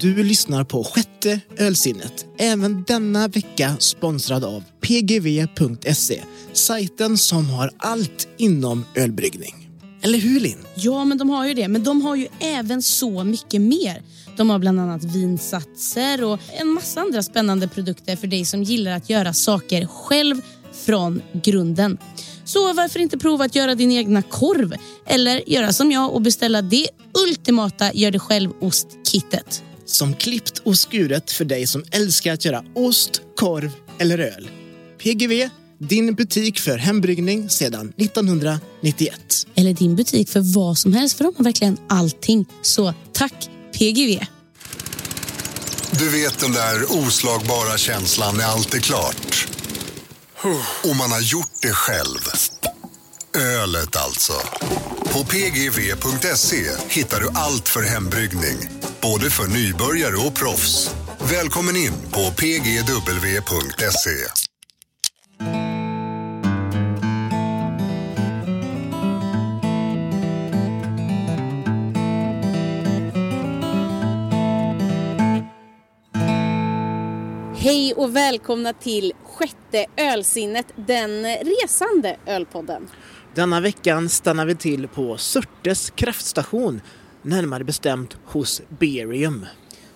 Du lyssnar på sjätte ölsinnet. Även denna vecka sponsrad av pgv.se. Sajten som har allt inom ölbryggning. Eller hur Linn? Ja, men de har ju det. Men de har ju även så mycket mer. De har bland annat vinsatser och en massa andra spännande produkter för dig som gillar att göra saker själv från grunden. Så varför inte prova att göra din egna korv? Eller göra som jag och beställa det ultimata gör det själv-ostkittet. Som klippt och skuret för dig som älskar att göra ost, korv eller öl. PGV, din butik för hembryggning sedan 1991. Eller din butik för vad som helst, för de har verkligen allting. Så tack PGV! Du vet den där oslagbara känslan när allt är klart. Och man har gjort det själv. Ölet alltså. På pgv.se hittar du allt för hembryggning. Både för nybörjare och proffs. Välkommen in på pgw.se. Hej och välkomna till sjätte ölsinnet, den resande ölpodden. Denna veckan stannar vi till på Surtes kraftstation, närmare bestämt hos Berium.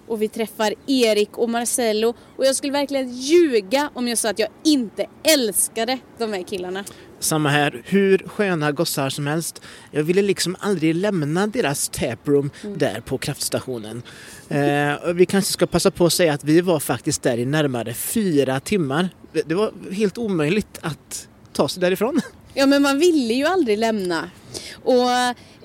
Och vi träffar Erik och Marcello och jag skulle verkligen ljuga om jag sa att jag inte älskade de här killarna. Samma här, hur sköna gossar som helst. Jag ville liksom aldrig lämna deras taproom där på kraftstationen. Eh, vi kanske ska passa på att säga att vi var faktiskt där i närmare fyra timmar. Det, det var helt omöjligt att ta sig därifrån. Ja men man ville ju aldrig lämna. Och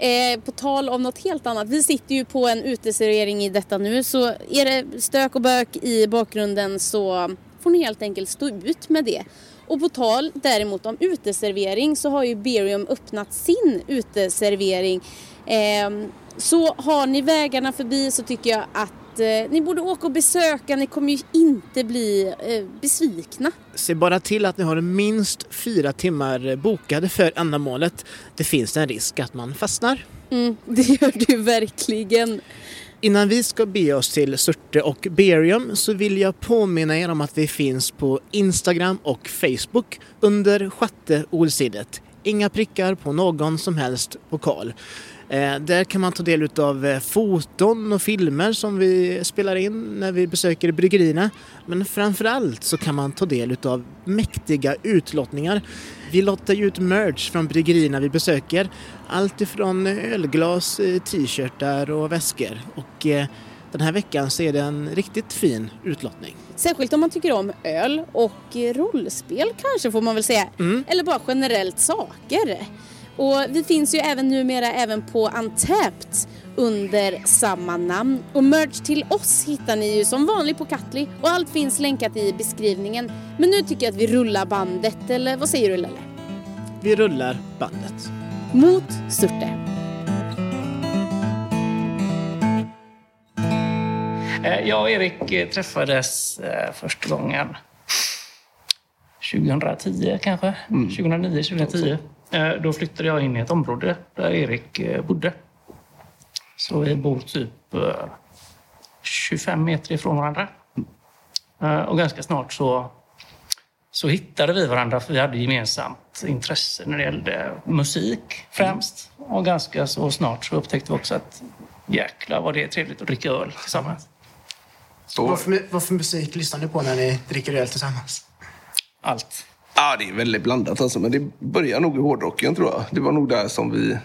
eh, på tal om något helt annat, vi sitter ju på en uteservering i detta nu så är det stök och bök i bakgrunden så får ni helt enkelt stå ut med det. Och på tal däremot om uteservering så har ju Berium öppnat sin uteservering. Eh, så har ni vägarna förbi så tycker jag att eh, ni borde åka och besöka, ni kommer ju inte bli eh, besvikna. Se bara till att ni har minst fyra timmar bokade för ändamålet. Det finns en risk att man fastnar. Mm, det gör du verkligen. Innan vi ska be oss till Surte och Berium så vill jag påminna er om att vi finns på Instagram och Facebook under sjätte ordsidet. Inga prickar på någon som helst vokal. Eh, där kan man ta del av eh, foton och filmer som vi spelar in när vi besöker bryggerierna. Men framförallt så kan man ta del av mäktiga utlottningar. Vi lottar ju ut merch från bryggerierna vi besöker. Allt ifrån ölglas, eh, t-shirtar och väskor. Och den här veckan så är det en riktigt fin utlottning. Särskilt om man tycker om öl och rollspel kanske får man väl säga. Eller bara generellt saker. Och vi finns ju även numera även på Antapped under samma namn. Och merch till oss hittar ni ju som vanligt på Katli och allt finns länkat i beskrivningen. Men nu tycker jag att vi rullar bandet, eller vad säger du Lelle? Vi rullar bandet. Mot Surte. Eh, Jag och Erik eh, träffades eh, första gången 2010 kanske? 2009, 2010. Eh, Då flyttade jag in i ett område där Erik eh, bodde. Så vi bor typ eh, 25 meter ifrån varandra. Eh, Och ganska snart så, så hittade vi varandra för vi hade gemensamt intresse när det gällde musik främst. Och ganska så snart så upptäckte vi också att jäklar vad det är trevligt att dricka öl tillsammans. Vad för, vad för musik lyssnar ni på när ni dricker öl tillsammans? Allt. Ja, det är väldigt blandat alltså, men det börjar nog i hårdrocken tror jag. Det var nog där som vi,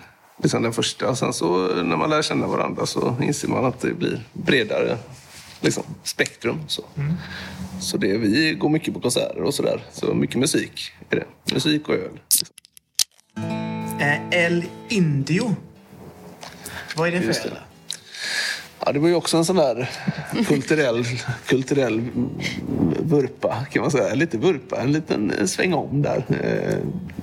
liksom den första. Sen så när man lär känna varandra så inser man att det blir bredare liksom, spektrum. Så, så det, vi går mycket på konserter och sådär. Så mycket musik är det. Musik och öl. Eh, El Indio. Vad är det för öl? Ja, det var ju också en sån där kulturell, kulturell vurpa, kan man säga. Lite vurpa, en liten sväng om där. Eh,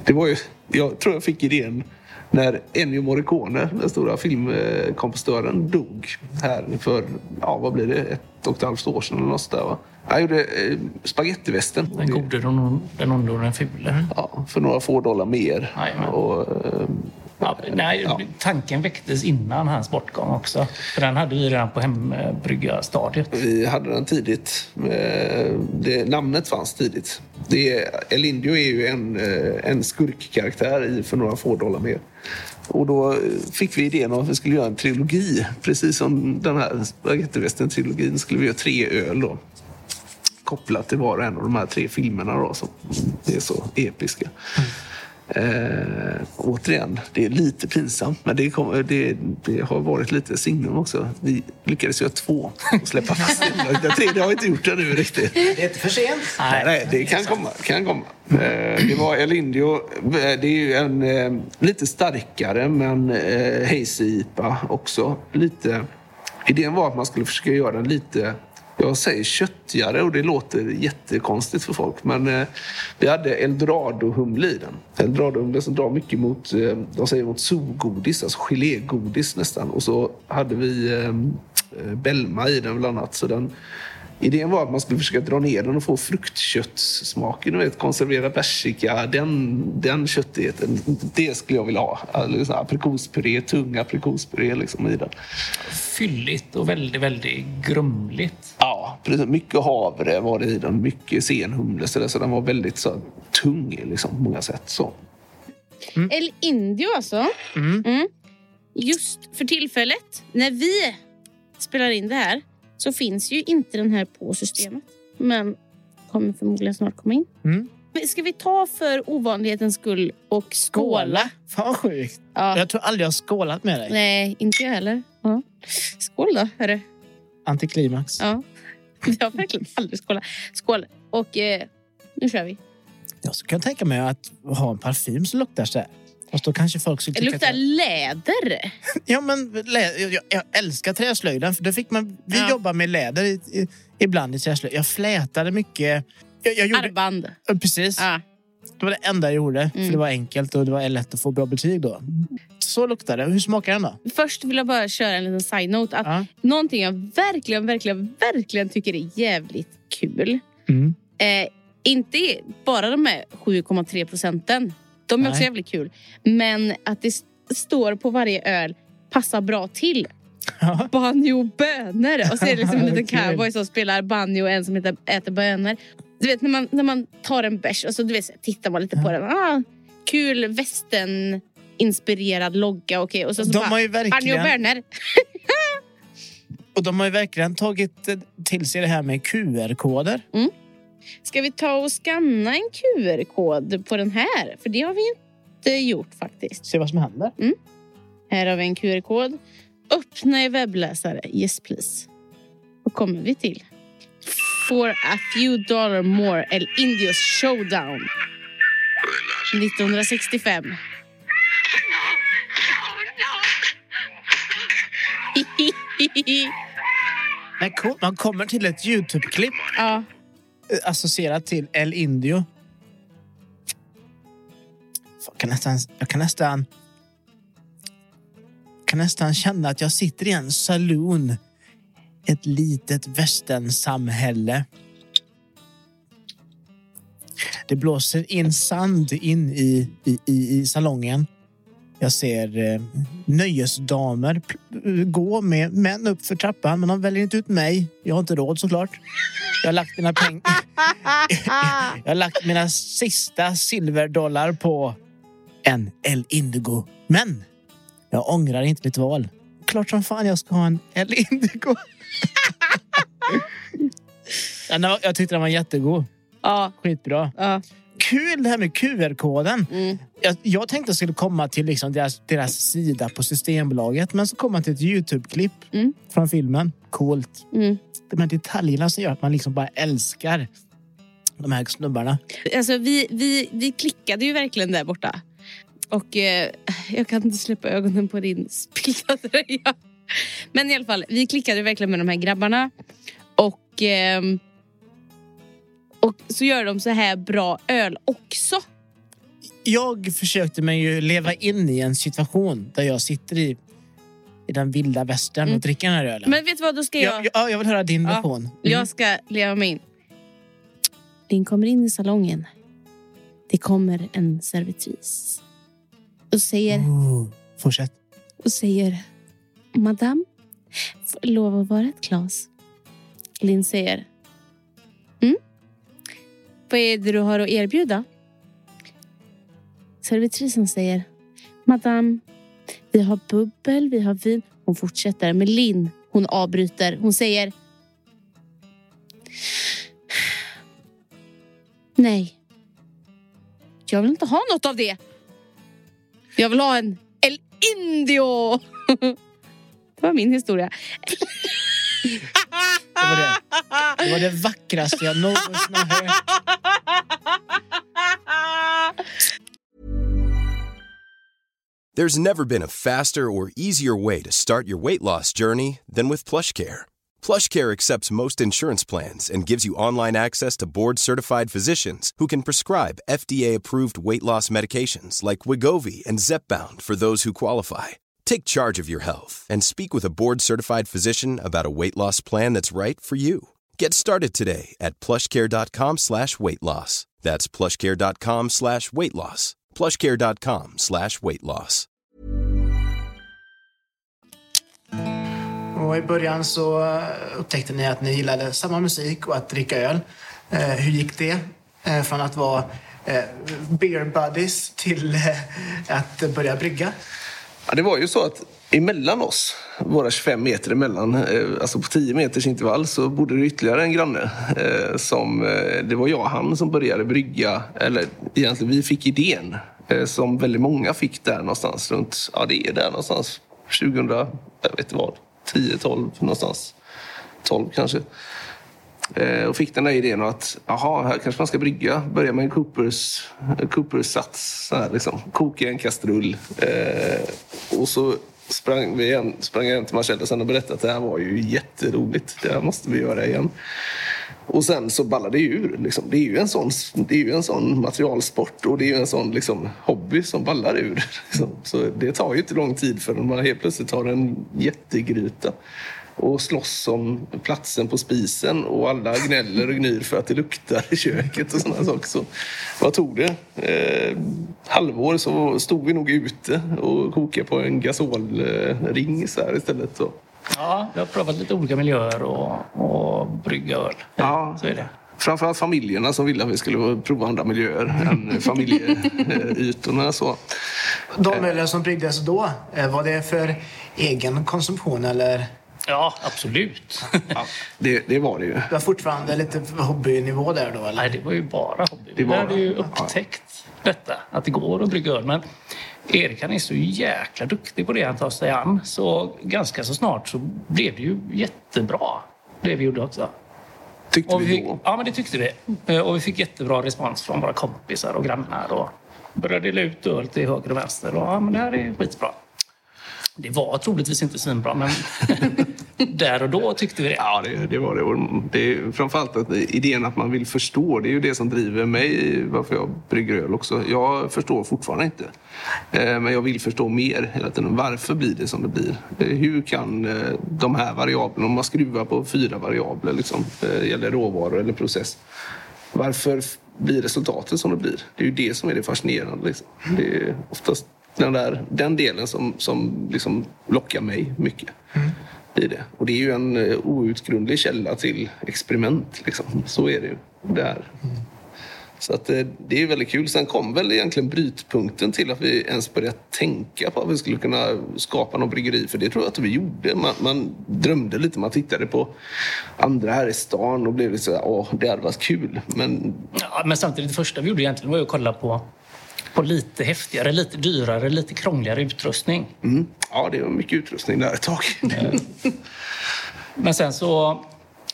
Det var ju, jag tror jag fick idén när Ennio Morricone, den stora filmkompositören, dog här för, ja vad blir det, ett och ett halvt år sedan eller något där va. Han gjorde eh, spagettivästen. Den gode, den on- den onde och den fule. Ja, för några få dollar mer. Och, eh, Ja, Nej, Ja. tanken väcktes innan hans bortgång också. För den hade vi redan på hembryggarstadiet. Vi hade den tidigt. Eh, Det, namnet fanns tidigt. Det, El Indio är ju en, eh, en skurkkaraktär i För några få dollar mer. Och då eh, fick vi idén om att vi skulle göra en trilogi. Precis som den här spagettivästern-trilogin skulle vi göra tre öl då. Kopplat till var och en av de här tre filmerna då, som är så episka. Eh, återigen, det är lite pinsamt, men det, kom, det, det har varit lite signum också. Vi lyckades göra två och släppa fast det. Den tredje har inte gjort ännu riktigt. Det är inte för sent. Nej, nej, det kan komma. Kan komma. Eh, det var El Indio. Eh, Det är ju en eh, lite starkare, men eh, hazy IPA också. Lite, idén var att man skulle försöka göra den lite jag säger köttigare och det låter jättekonstigt för folk. Men eh, vi hade eldorado-humle i den. Eldorado-humle som drar mycket mot, eh, de säger mot zoogodis, alltså gelégodis nästan. Och så hade vi eh, eh Belma i den bland annat. Så den, idén var att man skulle försöka dra ner den och få fruktköttssmaken. Du vet, konserverad persika, den, den köttigheten. Det skulle jag vilja ha. Alltså, aprikospuré, tung aprikospuré liksom i den. Fylligt och väldigt, väldigt grumligt. Ja, precis. Mycket havre var det i den. Mycket senhumle. Så, så den var väldigt så, tung liksom, på många sätt. Så. El Indio alltså. Mm. Just för tillfället, när vi spelar in det här, så finns ju inte den här på systemet. Men kommer förmodligen snart komma in. Mm. Ska vi ta för ovanlighetens skull och skåla? Skåla? Fan sjukt. Ja. Jag tror aldrig jag har skålat med dig. Nej, inte jag heller. Ja. Skål då, hörru. Antiklimax. Ja. Jag har verkligen aldrig skålat. Skål. Och eh, nu kör vi. Jag kunna tänka mig att ha en parfym som luktar så här. Fast då kanske folk skulle Det tycka luktar att jag... läder. Ja, men lä... jag, jag älskar träslöjden. För då fick man... Vi Ja. jobbar med läder i, i, ibland i träslöjd. Jag flätade mycket. Jag, jag gjorde... Armband. Precis. Ja. Det var det enda jag gjorde. För Mm. det var enkelt och det var lätt att få bra betyg då. Så luktar det. Hur smakar den då? Först vill jag bara köra en liten side-note. Att Ja. Någonting jag verkligen, verkligen, verkligen tycker är jävligt kul. Mm. Eh, inte bara de här 7,3 procenten. De är också Nej. jävligt kul. Men att det står på varje öl passar bra till. Banjo bönor. Och så är det liksom en liten cowboy som spelar banjo och en som heter, äter bönor. Du vet när man, när man tar en bärs och så du vet, tittar man lite på den. Ah, kul västern inspirerad logga. Okay. Och så, så De bara, har ju Banjo verkligen, bönor. och de har ju verkligen tagit till sig det här med QR-koder. Ska vi ta och scanna en QR-kod på den här? För det har vi inte gjort faktiskt. Se vad som händer. Här har vi en QR-kod. Öppna i webbläsare. Yes please. Vad kommer vi till? For a few dollar more El Indios Showdown. 1965. Men coolt, man kommer till ett Youtube-klipp ja, associerat till El Indio. Jag kan nästan... Jag kan nästan kan nästan känna att jag sitter i en saloon. Ett litet västernsamhälle. Det blåser in sand in i, i, i, i salongen. Jag ser eh, nöjesdamer pl- gå med män upp för trappan, men de väljer inte ut mig. Jag har inte råd såklart. Jag har lagt mina pengar... Jag har lagt mina sista silverdollar på en El Indigo. Men jag ångrar inte mitt val. Klart som fan jag ska ha en El Indigo. Jag tyckte den var jättegod. ja, Skitbra. ja. Kul det här med QR-koden. Mm. Jag, jag tänkte jag skulle komma till liksom deras, deras sida på Systembolaget. Men så kom man till ett Youtube-klipp Mm. från filmen. Coolt. Mm. De här detaljerna som gör att man liksom bara älskar de här snubbarna. Alltså, vi, vi, vi klickade ju verkligen där borta. Och eh, jag kan inte släppa ögonen på din spillda tröja. Men i alla fall, vi klickade verkligen med de här grabbarna. Och, ehm, och så gör de så här bra öl också. Jag försökte mig ju leva in i en situation där jag sitter i, i den vilda västern Mm. och dricker den här ölen. Men vet du vad, då ska jag... jag, ja, jag vill höra din Ja. version. Mm. Jag ska leva mig in. Din kommer in i salongen. Det kommer en servitris. Och säger Oh, Fortsätt. och säger Madame, får jag lov att vara ett glas? Linn säger mm? Vad är det du har att erbjuda? Servitrisen säger Madame, vi har bubbel, vi har vin. Hon fortsätter, men Linn hon avbryter. Hon säger Nej. Jag vill inte ha något av det. Jag vill ha en El Indio. Det var min historia. Det var det, det, var det vackraste jag någonsin har hört. There's never been a faster or easier way to start your weight loss journey than with PlushCare. PlushCare accepts most insurance plans and gives you online access to board-certified physicians who can prescribe FDA-approved weight loss medications like Wigovi and Zepbound for those who qualify. Take charge of your health and speak with a board-certified physician about a weight loss plan that's right for you. Get started today at plushcare.com slash weight loss. That's plushcare.com slash weight loss. plushcare.com slash weight loss. Och I början så eh, upptäckte ni att ni gillade samma musik och att dricka öl. Eh, hur gick det? Eh, från att vara eh, beer buddies till eh, att börja brygga? Ja, det var ju så att emellan oss, våra 25 meter emellan, eh, alltså på 10 meters intervall, så bodde det ytterligare en granne. Eh, som, eh, det var jag och han som började brygga, eller egentligen vi fick idén som väldigt många fick där någonstans runt, ja det är där någonstans 2000, jag vet inte vad, 10, 12 någonstans. 12 kanske. Eh, och fick den där idén att jaha, här kanske man ska brygga. Börja med en Coopers, Coopers sats. Så här, liksom. Koka i en kastrull. Eh, och så sprang, vi igen, sprang jag hem till Marcella sen och berättade att det här var ju jätteroligt. Det här måste vi göra igen. Och sen så ballade det ju ur. Liksom. Det, är ju en sån, det är ju en sån materialsport och det är ju en sån liksom, hobby som ballar ur. Liksom. Så det tar ju inte lång tid förrän man helt plötsligt har en jättegryta och slåss om platsen på spisen och alla gnäller och gnyr för att det luktar i köket och sådana saker. Så vad tog det? Eh, halvår så stod vi nog ute och kokade på en gasolring så här istället. Så. Ja, vi har provat lite olika miljöer och, och brygga öl. Ja. Så är det. Framförallt familjerna som ville att vi skulle prova andra miljöer än familjesytorna. Så. De ölen som bryggdes då, eh, var det för egen konsumtion eller? Ja, absolut. Ja, det, det var det ju. Det var fortfarande lite hobbynivå där då eller? Nej, det var ju bara hobby. Det Vi var hade det. ju upptäckt detta, att det går att brygga öl. Men Erik han är så jäkla duktig på det han tar sig an. Så ganska så snart så blev det ju jättebra, det vi gjorde också. Tyckte Och vi vi fick, då. ja, men det tyckte vi. Eh, Och vi fick jättebra respons från våra kompisar och grannar. Och började dela ut öl till höger och vänster. Och, ja, men det här är skitbra. Det var troligtvis inte svinbra, men där och då tyckte vi det. Ja, det, det var det. Och det är framförallt att idén att man vill förstå, det är ju det som driver mig varför jag brygger öl också. Jag förstår fortfarande inte. Eh, Men jag vill förstå mer hela tiden. Varför blir det som det blir? Eh, Hur kan eh, de här variablerna, om man skruvar på fyra variabler, liksom, gäller råvaror eller process. Varför blir resultatet som det blir? Det är ju det som är det fascinerande. Liksom. Det är oftast den, där, den delen som, som liksom lockar mig mycket i det. Och det är ju en eh, outgrundlig källa till experiment. Liksom. Så är det ju. Där. Så att eh, det är väldigt kul. Sen kom väl egentligen brytpunkten till att vi ens började tänka på att vi skulle kunna skapa någon bryggeri. För det tror jag att vi gjorde. Man, man drömde lite, man tittade på andra här i stan och blev lite såhär, åh, det hade varit kul. Men Ja, men samtidigt, det första vi gjorde egentligen var ju att kolla på, på lite häftigare, lite dyrare, lite krångligare utrustning. mm, ja, det var mycket utrustning där ett tag. Men sen så,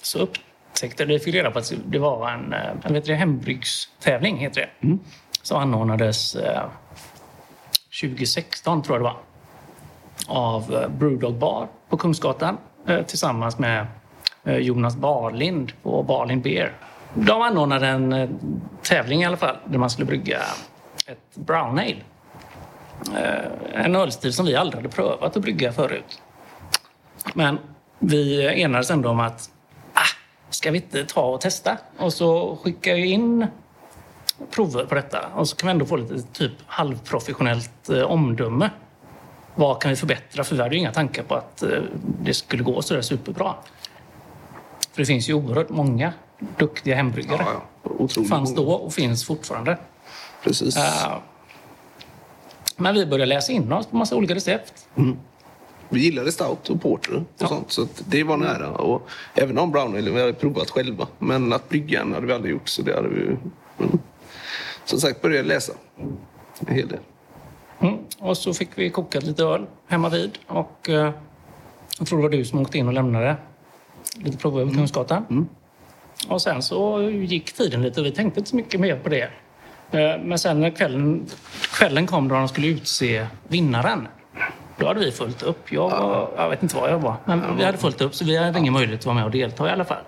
så upptäckte vi, fick reda på att det var en, eh, jag vet det, hembrygstävling, heter det. Som anordnades eh, 2016, tror jag det var. Av eh, Brewdog Bar på Kungsgatan eh, tillsammans med eh, Jonas Barlind på Barlind Beer. De anordnade en eh, tävling i alla fall där man skulle brygga ett brown ale. Eh, En ölstil som vi aldrig hade prövat att brygga förut. Men vi enades ändå om att ah, ska vi inte ta och testa? Och så skickar vi in prover på detta och så kan vi ändå få lite typ halvprofessionellt eh, omdöme. vad kan vi förbättra? För vi hade ju inga tankar på att eh, det skulle gå så där superbra. För det finns ju oerhört många duktiga hembryggare. Ja, ja. Fanns då och finns fortfarande. Precis. Eh, Men vi började läsa in oss på massa olika recept. Vi gillade stout och porter och Ja. sånt. Så det var nära. Och även om brown ale vi hade provat själva. Men att brygga en hade vi aldrig gjort. Så det hade vi mm. Som sagt, började läsa en hel del. Mm. Och så fick vi kokat lite öl hemma vid. Och eh, jag tror det var du som åkte in och lämnade lite prover över Kungsgatan. Och sen så gick tiden lite och vi tänkte inte så mycket mer på det. Eh, Men sen när kvällen, kvällen kom då de skulle utse vinnaren. Då hade vi fullt upp. Jag, var, jag vet inte vad jag var, men vi hade fullt upp så vi hade ingen möjlighet att vara med och delta i alla fall.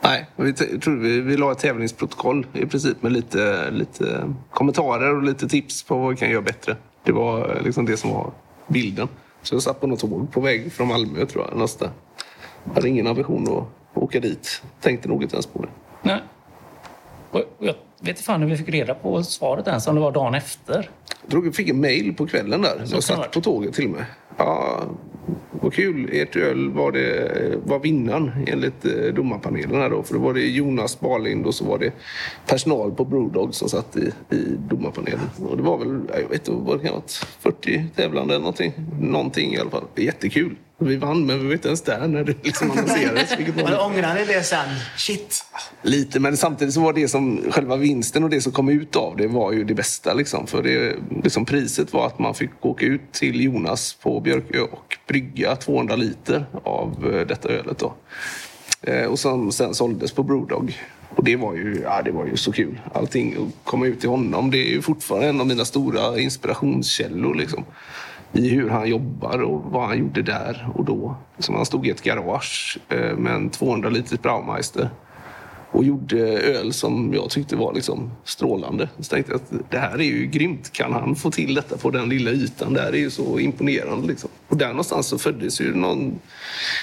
Nej, vi, vi, vi la ett tävlingsprotokoll i princip med lite, lite kommentarer och lite tips på vad vi kan göra bättre. Det var eh, liksom det som var bilden. Så jag satt på något tåg på väg från Malmö tror jag. Nästa. Jag hade ingen ambition att åka dit. Tänkte nog inte ens på det. Nej. Och jag vet inte fan hur vi fick reda på svaret ens, om det var dagen efter. Jag fick en mail på kvällen där. kan Jag satt på tåget till och med. Ja, vad kul. Ert öl var, det, var vinnaren enligt eh, domarpanelen. Här då. För då var det Jonas Barlind och så var det personal på Brewdog som satt i, i domarpanelen. Och det var väl, jag vet inte, vad det kan ha varit, 40 tävlande eller någonting. Någonting i alla fall. Jättekul. Vi vann, men vi var inte ens där när det liksom annonserades. Men ångrar ni det sen? Shit! Lite, men samtidigt så var det som själva vinsten och det som kom ut av det var ju det bästa. Liksom. För det, liksom priset var att man fick åka ut till Jonas på Björkö och brygga 200 liter av eh, detta ölet. Då. Eh, och som sen såldes på Brewdog. Och det var, ju, ja, det var ju så kul. Allting att komma ut till honom. Det är ju fortfarande en av mina stora inspirationskällor. Liksom. I hur han jobbar och vad han gjorde där och då. Liksom han stod i ett garage eh, med en 200 liters Braumeister och gjorde öl som jag tyckte var liksom strålande. Så tänkte jag att det här är ju grymt. Kan han få till detta på den lilla ytan? Det här är ju så imponerande. Liksom. Och där någonstans så föddes ju någon,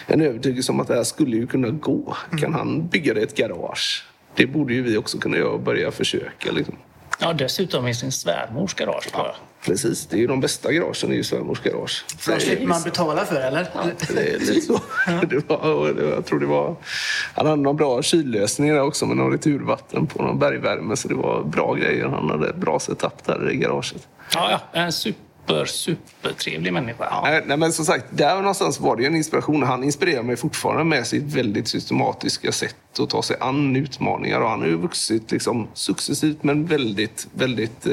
en övertygelse om att det här skulle ju kunna gå. Kan han bygga det i ett garage? Det borde ju vi också kunna göra och börja försöka. Liksom. Ja, dessutom i sin svärmors garage. tror jag. Precis, det är ju de bästa garagen, är ju svärmors garage. För de slipper man betala för, eller? Det är lite så. Det var, det var, jag tror det var... Han hade någon bra kyllösning där också med någon returvatten på någon bergvärme. Så det var bra grejer. Han hade ett bra setup där i garaget. Ja, ja, en super, super trevlig människa. Nej, nej, men som sagt, där någonstans var det en inspiration. Han inspirerar mig fortfarande med sitt väldigt systematiska sätt att ta sig an utmaningar. Och han har ju vuxit liksom, successivt men väldigt, väldigt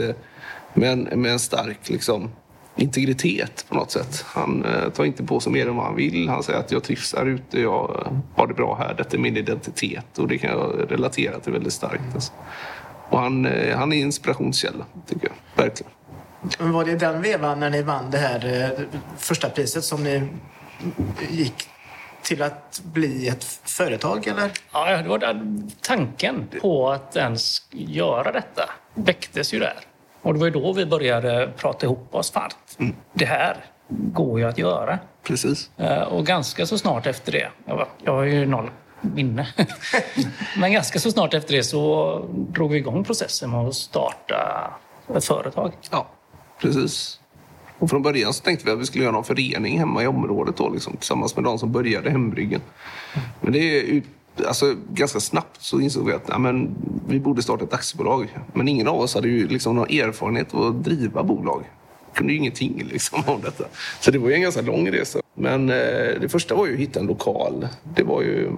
eh, med, en, stark liksom, integritet på något sätt. Han eh, tar inte på sig mer än vad han vill. Han säger att jag trivs här ute, jag eh, har det bra här. Detta är min identitet och det kan jag relatera till väldigt starkt. Alltså. Och han, eh, han är inspirationskälla, tycker jag. Verkligen. Men var det den vevan när ni vann det här eh, första priset som ni gick till att bli ett företag, eller? Ja, det var där tanken på att ens göra detta väcktes ju där. Och det var ju då vi började prata ihop oss. Fan, det här går ju att göra. Precis. Eh, Och ganska så snart efter det, jag, har ju noll minne, men ganska så snart efter det så drog vi igång processen med att starta ett företag. Ja, precis. Och från början så tänkte vi att vi skulle göra någon förening hemma i området då, liksom, tillsammans med de som började hembryggen. Men det alltså, ganska snabbt så insåg vi att ja, men, vi borde starta ett aktiebolag. Men ingen av oss hade ju liksom någon erfarenhet av att driva bolag. Vi kunde ju ingenting liksom, om detta. Så det var ju en ganska lång resa. Men eh, det första var ju att hitta en lokal. Det var ju,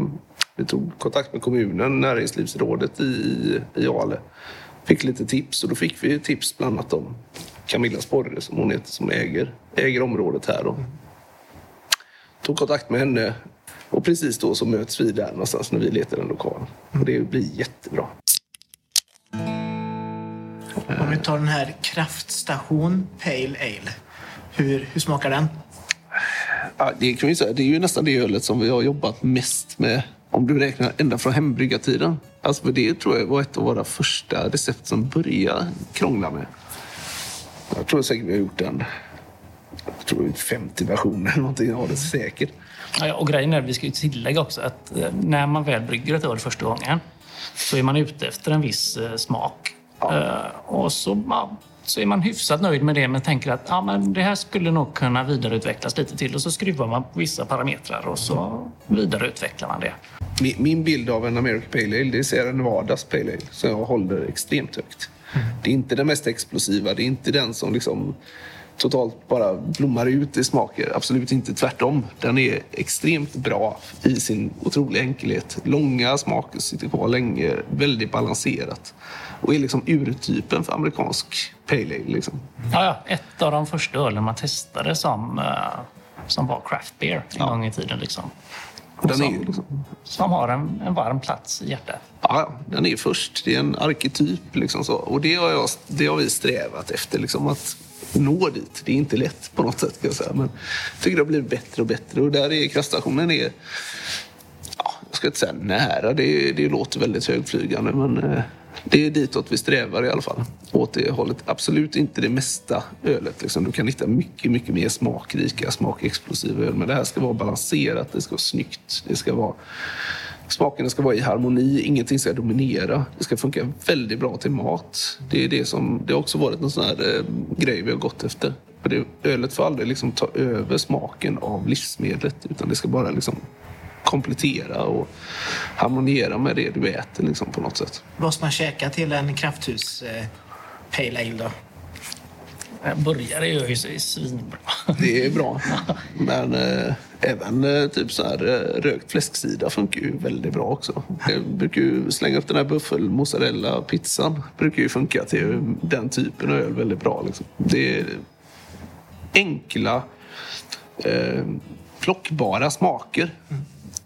vi tog kontakt med kommunen, näringslivsrådet i, i Ale fick lite tips och då fick vi tips bland annat om Camilla Sporre som hon heter som äger, äger området här. då. tog kontakt med henne och precis då så möts vi där någonstans när vi letar en lokal. Och det blir jättebra. Om vi tar den här kraftstation Pale Ale. Hur, hur smakar den? Ja, det, kan vi säga, det är ju nästan det ölet som vi har jobbat mest med om du räknar ända från hembryggartiden. Alltså för det tror jag var ett av våra första recept som började krångla med. Jag tror säkert vi har gjort en jag tror 50 versioner eller någonting av det säkert. Ja, och grejen är, vi ska ju tillägga också att eh, när man väl brygger ett öl första gången så är man ute efter en viss eh, smak. Eh, och så ja, så är man hyfsat nöjd med det men tänker att ja, men det här skulle nog kunna vidareutvecklas lite till och så skruvar man på vissa parametrar och så vidareutvecklar man det. Min, min bild av en American Pale Ale det är Sierra Nevadas Pale Ale som jag håller extremt högt. Det är inte den mest explosiva, det är inte den som liksom totalt bara blommar ut i smaker. Absolut inte tvärtom. Den är extremt bra i sin otroliga enkelhet. Långa smaker sitter kvar länge, väldigt balanserat. Och är liksom urtypen för amerikansk pale ale. Liksom. Ja, ja, ett av de första ölen man testade som, eh, som var craft beer en gång i tiden. Liksom. Och den är som, ju liksom, som har en, en varm plats i hjärtat. ja, den är först. Det är en arketyp. Liksom så. Och det har, jag, det har vi strävat efter. Liksom, att nå dit. Det är inte lätt på något sätt kan jag säga. Men jag tycker det har blivit bättre och bättre. Och där är kraftstationen är, ja, jag ska inte säga nära. Det, det låter väldigt högflygande. Men eh, det är ditåt vi strävar i alla fall. Åt det hållet. Absolut inte det mesta ölet. Liksom. Du kan hitta mycket, mycket mer smakrika, smakexplosiva öl. Men det här ska vara balanserat, det ska vara snyggt. Det ska vara Smakerna ska vara i harmoni, ingenting ska dominera. Det ska funka väldigt bra till mat. Det, är det, som, det har också varit en sån här eh, grej vi har gått efter. För det, ölet får aldrig liksom ta över smaken av livsmedlet utan det ska bara liksom komplettera och harmoniera med det du äter liksom, på något sätt. Vad ska man käka till en krafthus eh, Pale Ale då? En burgare gör ju sig svinbra. Det är bra. Men eh, även eh, typ så här eh, rökt fläsksida funkar ju väldigt bra också. Jag brukar ju slänga upp den här buffel mozzarella pizzan. brukar ju funka till den typen av öl väldigt bra. Liksom. Det är enkla, eh, plockbara smaker.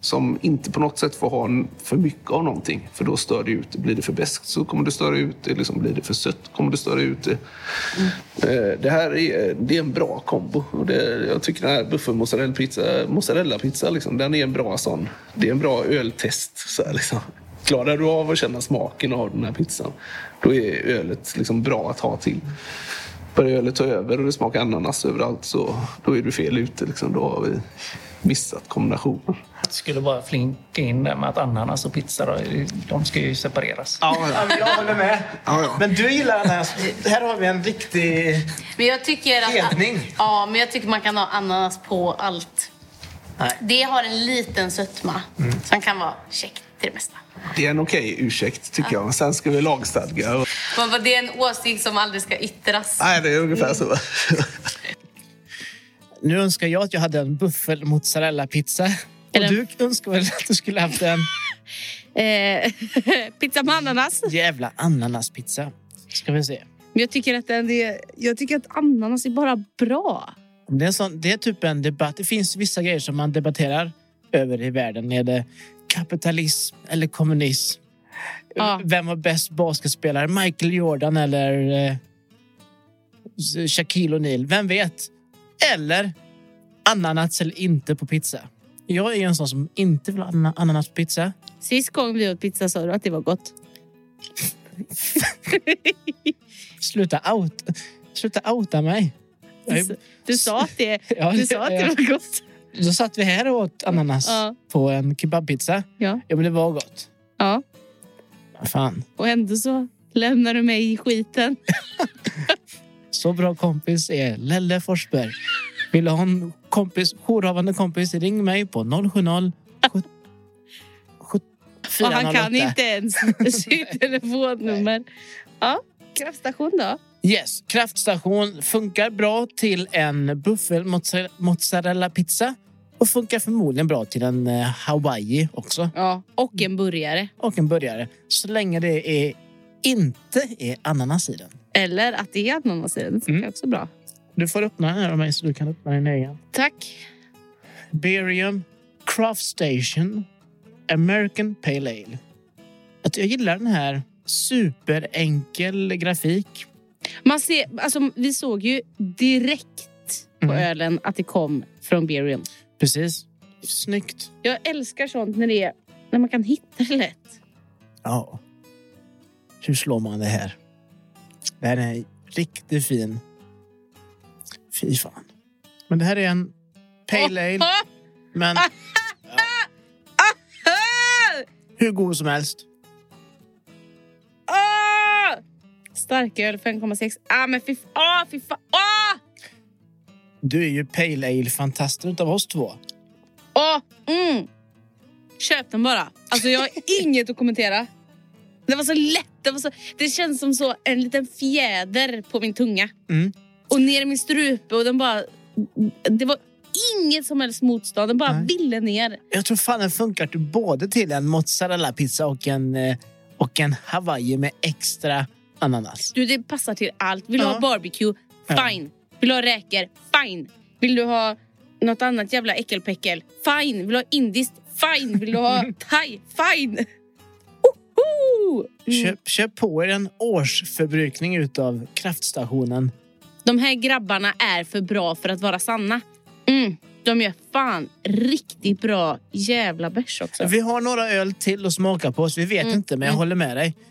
Som inte på något sätt får ha för mycket av någonting. För då stör det ut det. Blir det för beskt så kommer det störa ut det. Liksom blir det för sött kommer det störa ut det. Mm. Det här är, det är en bra kombo. Och det, jag tycker den här buffelmozzarellapizza, mozzarellapizza, liksom, den är en bra sån. Det är en bra öltest. Så här, liksom. Klarar du av att känna smaken av den här pizzan, då är ölet liksom bra att ha till. Börjar ölet ta över och det smakar ananas överallt så då är du fel ute. Liksom. Då har vi missat kombinationen. Jag skulle bara flinka in där med att ananas och pizza, då, de ska ju separeras. Ja, jag håller med. Ja, ja. Men du gillar ananas. Här har vi en riktig... Men jag tycker att... Hedning. Ja, men jag tycker man kan ha ananas på allt. Nej. Det har en liten sötma som kan vara käckt till det mesta. Det är en okej ursäkt tycker jag. Sen ska vi lagstadga. Men det är en åsikt som aldrig ska yttras. Nej, det är ungefär så. Nu önskar jag att jag hade en buffel mozzarella pizza. Och du önskar väl att du skulle haft en Eh, pizza med ananas. jävla ananaspizza. Ska vi se. Men jag tycker att, den är, jag tycker att ananas är bara bra. Det är, sån, det är typ en debatt. Det finns vissa grejer som man debatterar över i världen. Är det kapitalism eller kommunism? Ja. Vem var bäst basketspelare? Michael Jordan eller eh, Shaquille O'Neal? Vem vet? Eller ananas eller inte på pizza. Jag är en sån som inte vill ha ana- ananas på pizza. Sist gång vi åt pizza sa du att det var gott. Sluta out. Sluta outa mig. Är- Du sa att det, Ja, du sa att det var gott. Då satt vi här och åt ananas Ja. på en kebabpizza. Ja. Ja, men det var gott. ja. Fan. Och ändå så lämnar du mig i skiten. Så bra kompis är Lelle Forsberg. Vill du ha en kompis, jourhavande kompis, ring mig på 070 70 70 Och han kan 408. inte ens sitt telefonnummer. Ja, kraftstation då? Yes, kraftstation funkar bra till en buffel mozza- mozzarella pizza och funkar förmodligen bra till en eh, Hawaii också. Ja. Och en burgare. Och en burgare. Så länge det är, inte är ananas i den. Eller att det är ananas i den. Det funkar Mm. också bra. Du får öppna den här av mig så du kan öppna din egen. Tack. Berium Craft Station American Pale Ale. Att jag gillar den här superenkel grafik. Man ser, alltså, vi såg ju direkt på Mm. ölen att det kom från Berium. Precis. Snyggt. Jag älskar sånt när, det är, när man kan hitta det lätt. Ja. Hur slår man det här? Det här är riktigt fin. Fy fan. Men det här är en Pale Ale. Men ah, hur god som helst. Starköl 5,6. Ah, men fy, ah, fy fan. Ah! Du är ju pale ale-fantasten utav oss två. Åh, mm. Köp den bara. Alltså jag har inget att kommentera. Det var så lätt. Det, var så, det känns som så en liten fjäder på min tunga. Mm. Och ner i min strupe och den bara... Det var inget som helst motstånd. Den bara Nej. ville ner. Jag tror fan den funkar till både till en mozzarella-pizza och en, eh, och en hawaii med extra ananas. Du, det passar till allt. Vill du Ja. ha barbecue? Fine. Vill du ha räkor? Fine. Vill du ha något annat jävla äckelpäckel? Fine. Vill du ha indiskt? Fine. Vill du ha thai? Fine. Oho! Mm. Köp, köp på er en årsförbrukning utav kraftstationen. De här grabbarna är för bra för att vara sanna. Mm. De gör fan riktigt bra jävla bärs också. Vi har några öl till att smaka på, så vi vet Mm, inte, men jag mm. håller med dig.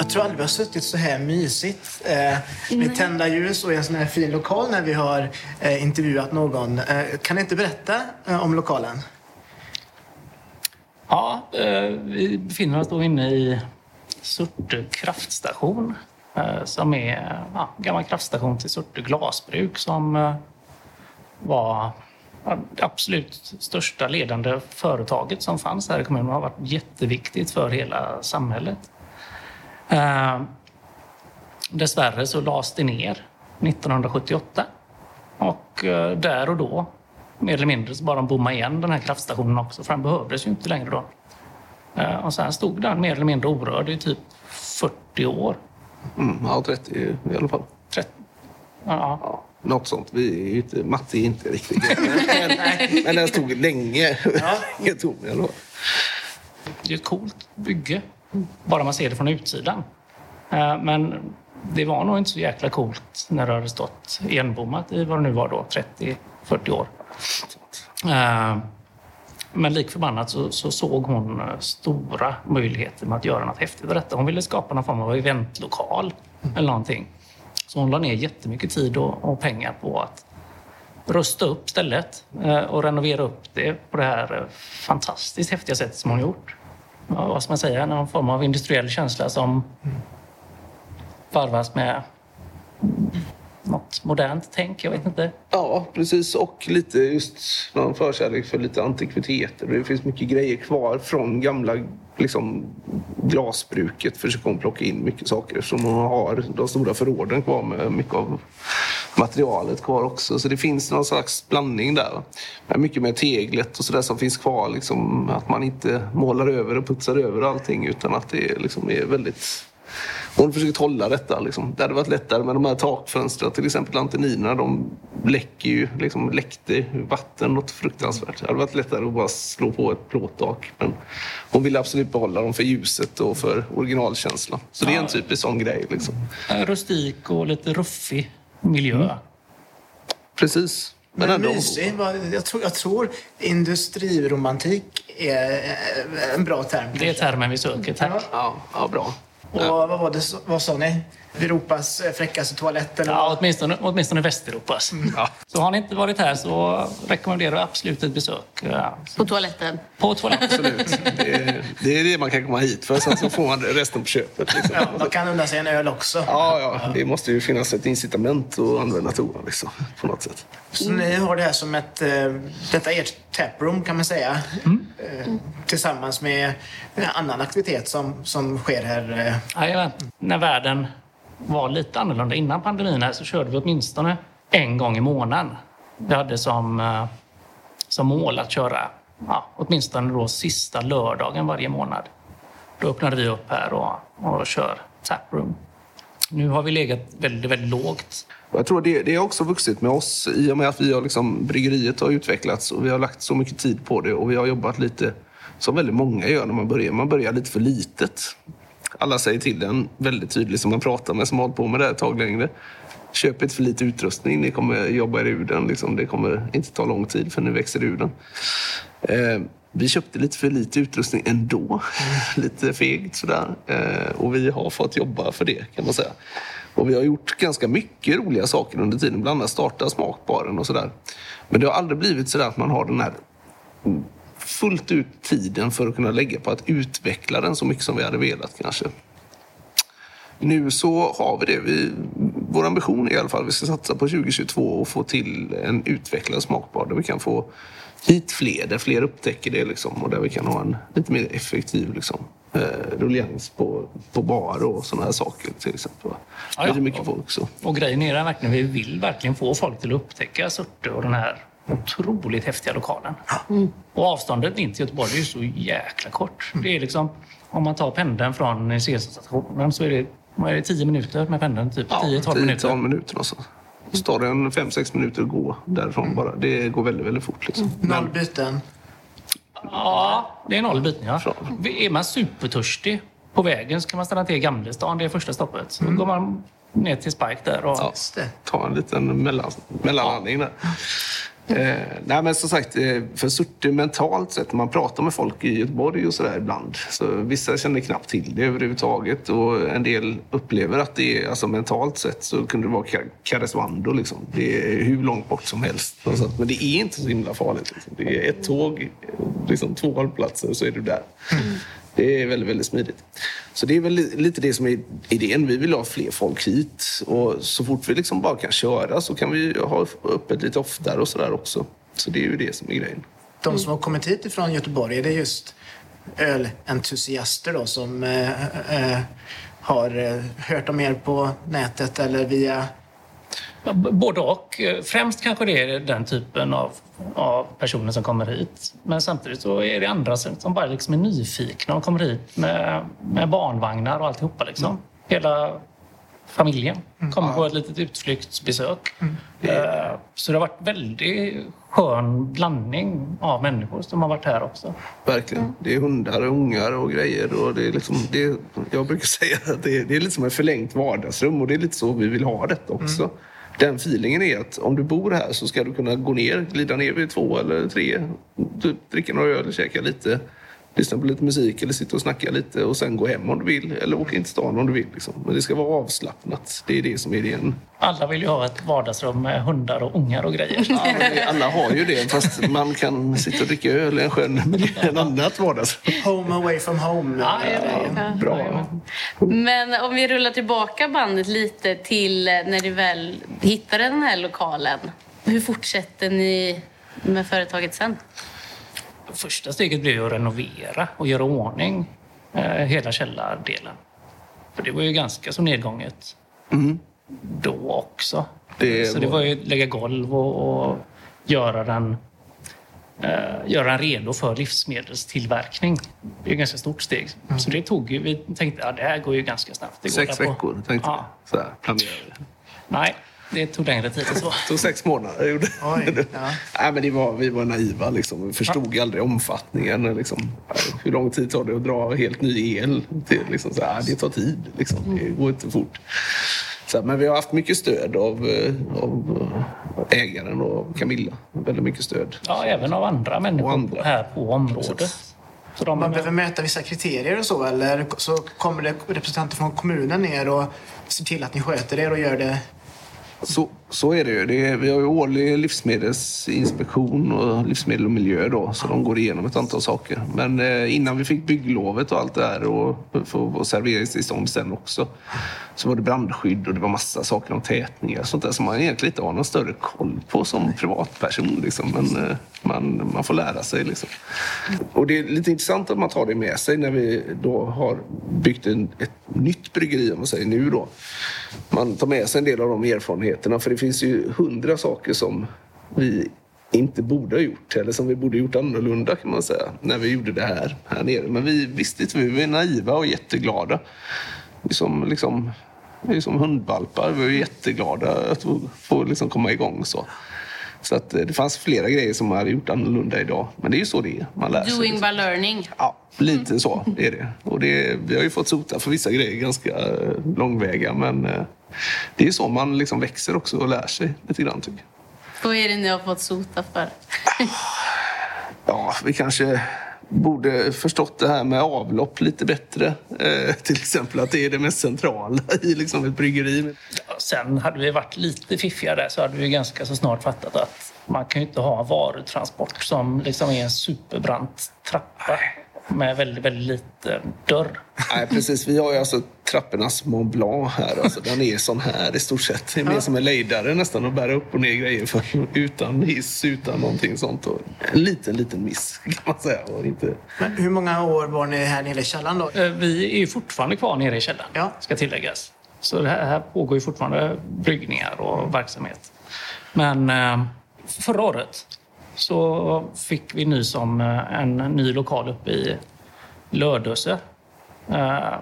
Jag tror aldrig vi har suttit så här mysigt eh, med tända ljus och i en sån här fin lokal när vi har eh, intervjuat någon. Eh, kan ni inte berätta eh, om lokalen? Ja, eh, vi befinner oss då inne i Surte kraftstation eh, som är ja, en gammal kraftstation till Surte glasbruk som eh, var det absolut största ledande företaget som fanns här i kommunen har varit jätteviktigt för hela samhället. Eh, Dessvärre så lades det ner 1978 och eh, där och då mer eller mindre så bara de bomma igen den här kraftstationen också för den behövdes ju inte längre då. Eh, Och sen stod den mer eller mindre orörd i typ 40 år. Mm, ja, 30 i alla fall. 30. Ja, Ja, något sånt. Vi är inte, matte är inte riktigt men, men den stod länge. Helt tom i alla fall. det är ett coolt bygge, bara man ser det från utsidan. Eh, Men det var nog inte så jäkla coolt när det hade stått enbommat i vad det nu var då, 30-40 år. Eh, Men lik förbannat så, så såg hon eh, stora möjligheter med att göra något häftigt av detta. Hon ville skapa någon form av eventlokal eller någonting. Så hon la ner jättemycket tid och, och pengar på att rusta upp stället och renovera upp det på det här fantastiskt häftiga sättet som hon gjort. Vad ska man säga? Någon form av industriell känsla som varvas med något modernt tänk. Jag vet inte. Ja, precis. Och lite just någon förkärlek för lite antikviteter. Det finns mycket grejer kvar från gamla liksom, glasbruket. Försöker hon plocka in mycket saker som hon har de stora förråden kvar med mycket av materialet kvar också. Så det finns någon slags blandning där. Men mycket med teglet och sådär som finns kvar. Liksom, att man inte målar över och putsar över allting utan att det liksom är väldigt hon har försökt hålla detta. Liksom. Det hade varit lättare med de här takfönstren. Till exempel anteninerna, de läcker ju, liksom, läckte vatten något fruktansvärt. Det hade varit lättare att bara slå på ett plåttak. Men hon ville absolut behålla dem för ljuset och för originalkänslan. Så det är en typisk sån grej. Liksom. Rustik och lite ruffig miljö. Precis. Men, Men ändå... mysig, jag tror, jag tror industriromantik är eh, en bra term. Det är termen vi söker. Tack. Ja, ja, bra. Och vad var det, vad sa ni? Europas eh, fräckaste toalett eller Ja, åtminstone, åtminstone Västeuropas. Ja. Så har ni inte varit här så rekommenderar jag absolut ett besök ja, På toaletten. på toaletten. Absolut. Det är, det är det man kan komma hit för. Sen så får man resten på köpet. Liksom. Ja, man kan unna sig en öl också. Ja, ja, det måste ju finnas ett incitament att använda toan liksom, på något sätt. Så ni har det här som ett... Eh, detta är ert taproom kan man säga. Eh, tillsammans med en annan aktivitet som, som sker här. Jajamän. När världen var lite annorlunda innan pandemin här så körde vi åtminstone en gång i månaden. Vi hade som, eh, som mål att köra ja, åtminstone då sista lördagen varje månad. Då öppnade vi upp här och, och kör taproom. Nu har vi legat väldigt, väldigt lågt. Jag tror det, det har också vuxit med oss i och med att vi har liksom, bryggeriet har utvecklats och vi har lagt så mycket tid på det och vi har jobbat lite som väldigt många gör när man börjar. Man börjar lite för litet. Alla säger till en väldigt tydligt som man pratar med som har hållit på med det här ett tag längre. Köp inte för lite utrustning, ni kommer jobba er ur den. Liksom. Det kommer inte ta lång tid för nu växer ur den. Eh, vi köpte lite för lite utrustning ändå. lite fegt sådär. Eh, och vi har fått jobba för det kan man säga. Och vi har gjort ganska mycket roliga saker under tiden. Bland annat starta smakbaren och sådär. Men det har aldrig blivit sådär att man har den här fullt ut tiden för att kunna lägga på att utveckla den så mycket som vi hade velat kanske. Nu så har vi det. Vi, vår ambition är i alla fall att vi ska satsa på 2022 och få till en utvecklad smakbar där vi kan få hit fler, där fler upptäcker det liksom, och där vi kan ha en lite mer effektiv liksom, eh, rullians på, på bar och sådana här saker till exempel. Ja, ja. Det är mycket folk så. Och grejen är verkligen, vi vill verkligen få folk till att upptäcka Surte och den här otroligt häftiga lokalen. Och avståndet in till Göteborg är ju så jäkla kort. Det är liksom, om man tar pendeln från CSS-stationen så är det, vad är det 10 minuter med pendeln. Typ 10-12 10-12 minuter. minuter någonstans. Så det en 5-6 minuter att gå därifrån bara. Det går väldigt, väldigt fort. Liksom. Noll byten. Ja, det är noll byten ja. Är man supertörstig på vägen så kan man stanna till i Gamlestan. Det är första stoppet. Så går man ner till Spike där. Och, Ja. Ta en liten mellan, mellanlandning där. Eh, nej men som sagt, eh, för Surte mentalt sett, när man pratar med folk i Göteborg och sådär ibland, så vissa känner knappt till det överhuvudtaget och en del upplever att det är, alltså mentalt sett så kunde det vara Karesuando liksom. Det är hur långt bort som helst. på. Men det är inte så himla farligt. Liksom. Det är ett tåg, liksom två hållplatser och så är du där. Mm. Det är väldigt, väldigt smidigt. Så det är väl lite det som är idén. Vi vill ha fler folk hit. Och så fort vi liksom bara kan köra så kan vi ha öppet lite oftare och sådär också. Så det är ju det som är grejen. De som har kommit hit ifrån Göteborg, är det just ölentusiaster då som eh, eh, har eh, hört om er på nätet eller via... Både och. Främst kanske det är den typen av, av personer som kommer hit. Men samtidigt så är det andra som som bara liksom är nyfikna och kommer hit med, med barnvagnar och alltihopa. Liksom. Hela familjen kommer på ett litet utflyktsbesök. Eh, Så det har varit väldigt skön blandning av människor som har varit här också. Verkligen. Det är hundar och ungar och grejer. Och det är liksom, det, jag brukar säga att det är, det är lite som ett förlängt vardagsrum och det är lite så vi vill ha detta också. Den feelingen är att om du bor här så ska du kunna gå ner, glida ner vid två eller tre, dricka några öl, käka lite, lyssna på lite musik eller sitta och snacka lite och sen gå hem om du vill. Eller åka in till stan om du vill. Liksom. Men det ska vara avslappnat. Det är det som är idén. Alla vill ju ha ett vardagsrum med hundar och ungar och grejer. Ja, alla har ju det, fast man kan sitta och dricka öl i en skön en annat vardagsrum. Home away from home. Ja, ja, Bra. Men om vi rullar tillbaka bandet lite till när ni väl hittade den här lokalen. Hur fortsätter ni med företaget sen? Första steget blev ju att renovera och göra ordning eh, hela källardelen. För det var ju ganska så nedgånget då också. Det så det var- var ju att lägga golv och, och göra, den, eh, göra den redo för livsmedelstillverkning. Det är ett ganska stort steg. Så det tog ju, vi tänkte att det här går ju ganska snabbt. Det Sex där på- veckor tänkte Ja. jag. Så här, planerade. Nej, det tog längre tid än så. Det tog sex månader. Gjorde. Oj, ja. Nej, men det var, vi var naiva. Liksom. Vi förstod aldrig omfattningen. Liksom. Hur lång tid tar det att dra helt ny el? Till, liksom, så här, det tar tid. Liksom. Det går inte fort. Så, här, men vi har haft mycket stöd av, eh, av eh, ägaren och Camilla. Väldigt mycket stöd. Ja, även av andra människor andra. här på området. De, Man behöver möta vissa kriterier och så eller så kommer det representanter från kommunen ner och ser till att ni sköter er och gör det Så, så är det ju. Det är, vi har ju årlig livsmedelsinspektion och livsmedel och miljö då, så de går igenom ett antal saker. Men eh, innan vi fick bygglovet och allt det här och och, och serveringstillstånd sen också så var det brandskydd och det var massa saker om tätningar och sånt där som man egentligen inte har någon större koll på som privatperson. Liksom. Men eh, man, man får lära sig. Liksom. Och det är lite intressant att man tar det med sig när vi då har byggt en, ett nytt bryggeri, om man säger nu då. Man tar med sig en del av de erfarenheterna för det finns ju hundra saker som vi inte borde ha gjort eller som vi borde ha gjort annorlunda kan man säga när vi gjorde det här, här nere. Men vi visste inte, vi var naiva och jätteglada. Vi som, liksom, vi är som hundvalpar, vi var jätteglada att få, liksom komma igång. Så. Så att eh, det fanns flera grejer som man hade gjort annorlunda idag. Men det är ju så det är. Man lär. Doing liksom. by learning. Ja, lite så är det. Och det, vi har ju fått sota för vissa grejer ganska eh, långväga. Men eh, det är så man liksom växer också och lär sig lite grann tycker jag. Vad är det ni har fått sota för? Ja, vi kanske borde förstått det här med avlopp lite bättre. Eh, till exempel att det är det mest centrala i liksom ett bryggeri. Sen hade vi varit lite fiffigare så hade vi ganska så snart fattat att man kan ju inte ha varutransport som liksom är en superbrant trappa med väldigt, väldigt lite dörr. Nej, precis. Vi har ju alltså trappornas Mont Blanc här. Alltså, den är sån här i stort sett. Det är mer som en lejdare nästan att bära upp och ner grejer för, utan hiss, utan någonting sånt. Och en liten, liten miss kan man säga. Och inte... Men hur många år var ni här nere i källaren då? Eh, Vi är ju fortfarande kvar nere i källaren, Ja. ska tilläggas. Så det här, här pågår ju fortfarande bryggningar och verksamhet. Men eh, förra året så fick vi nys om eh, en ny lokal uppe i Lödöse. Eh,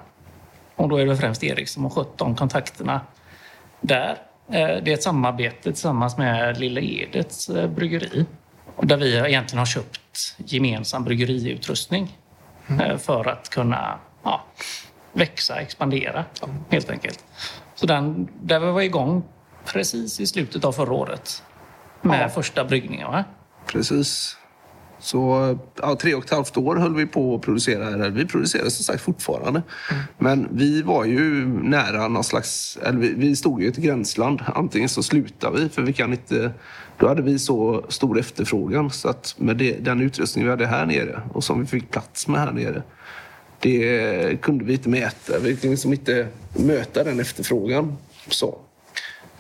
och då är det främst Erik som har skött de kontakterna där. Eh, det är ett samarbete tillsammans med Lilla Edets bryggeri. Där vi egentligen har köpt gemensam bryggeriutrustning eh, för att kunna ja, växa, expandera helt enkelt. Så den, där vi var igång precis i slutet av förra året med första bryggningen. Va? Precis. Så ja, tre och ett halvt år höll vi på att producera här. Vi producerar som sagt fortfarande. Men vi var ju nära någon slags... Eller vi, vi stod ju i ett gränsland. Antingen så slutar vi, för vi kan inte... Då hade vi så stor efterfrågan. Så att med det, den utrustning vi hade här nere och som vi fick plats med här nere. Det kunde vi inte mäta. Vi kunde liksom inte möta den efterfrågan. Så.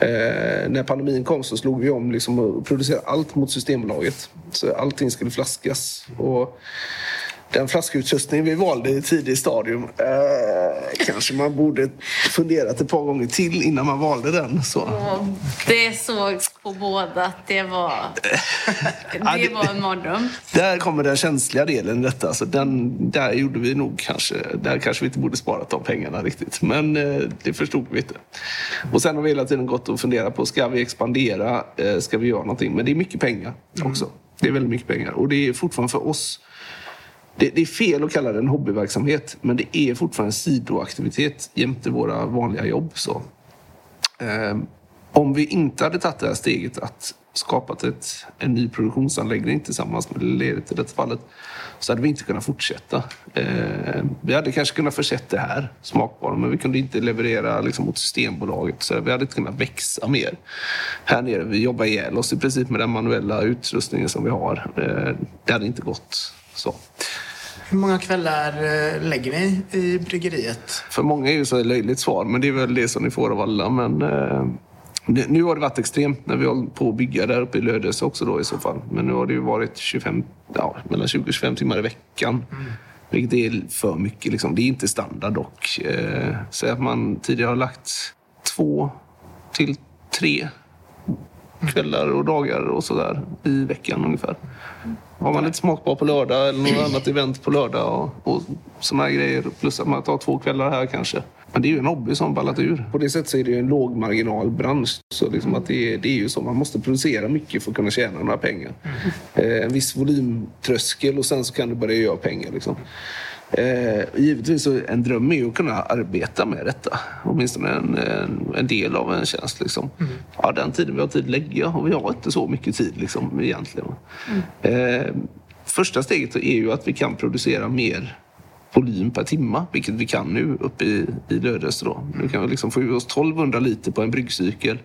Eh, när pandemin kom så slog vi om liksom och producerade allt mot Systembolaget. Så allting skulle flaskas. Och den flaskutrustning vi valde i tidigt stadium eh, kanske man borde funderat ett par gånger till innan man valde den. Så. Och det sågs på båda att det var, det var en mardröm. Där kommer den känsliga delen i detta. Så den, där gjorde vi nog kanske... Där kanske vi inte borde sparat de pengarna riktigt. Men eh, det förstod vi inte. Och sen har vi hela tiden gått och funderat på, ska vi expandera? Eh, ska vi göra någonting? Men det är mycket pengar också. Det är väldigt mycket pengar. Och det är fortfarande för oss... Det, det är fel att kalla det en hobbyverksamhet, men det är fortfarande en sidoaktivitet jämte våra vanliga jobb. Så. Eh, om vi inte hade tagit det här steget att skapat ett, en ny produktionsanläggning tillsammans med Ledet i detta fallet så hade vi inte kunnat fortsätta. Eh, vi hade kanske kunnat försett det här smakbaren men vi kunde inte leverera liksom, mot Systembolaget så vi hade inte kunnat växa mer. Här nere, vi jobbar ihjäl oss i princip med den manuella utrustningen som vi har. Eh, det hade inte gått så. Hur många kvällar eh, lägger ni i bryggeriet? För många är ju så ett löjligt svar, men det är väl det som ni får av alla. Men, eh, nu har det varit extremt när vi håller på att bygga där uppe i Lödöse också då i så fall. Men nu har det ju varit 25, ja, mellan 20 och 25 timmar i veckan. Vilket är för mycket. Liksom. Det är inte standard dock. Eh, så att man tidigare har lagt två till tre kvällar och dagar och sådär i veckan ungefär. Har man lite smakbar på lördag eller något annat event på lördag och, och såna här grejer. Plus att man tar två kvällar här kanske. Men det är ju en hobby som ballat ur. På det sättet så är det ju en lågmarginalbransch. Så liksom att det, är, det är ju så. Man måste producera mycket för att kunna tjäna några pengar. Eh, en viss volymtröskel och sen så kan du börja göra pengar. Liksom. Eh, givetvis så en dröm är ju att kunna arbeta med detta. Åtminstone en, en, en del av en tjänst. Liksom. Ja, den tiden vi har tid lägger jag och vi har inte så mycket tid liksom, egentligen. Eh, första steget är ju att vi kan producera mer volym per timma, vilket vi kan nu uppe i, i Lödöse. Då. Nu kan vi liksom få ur oss 1200 liter på en bryggcykel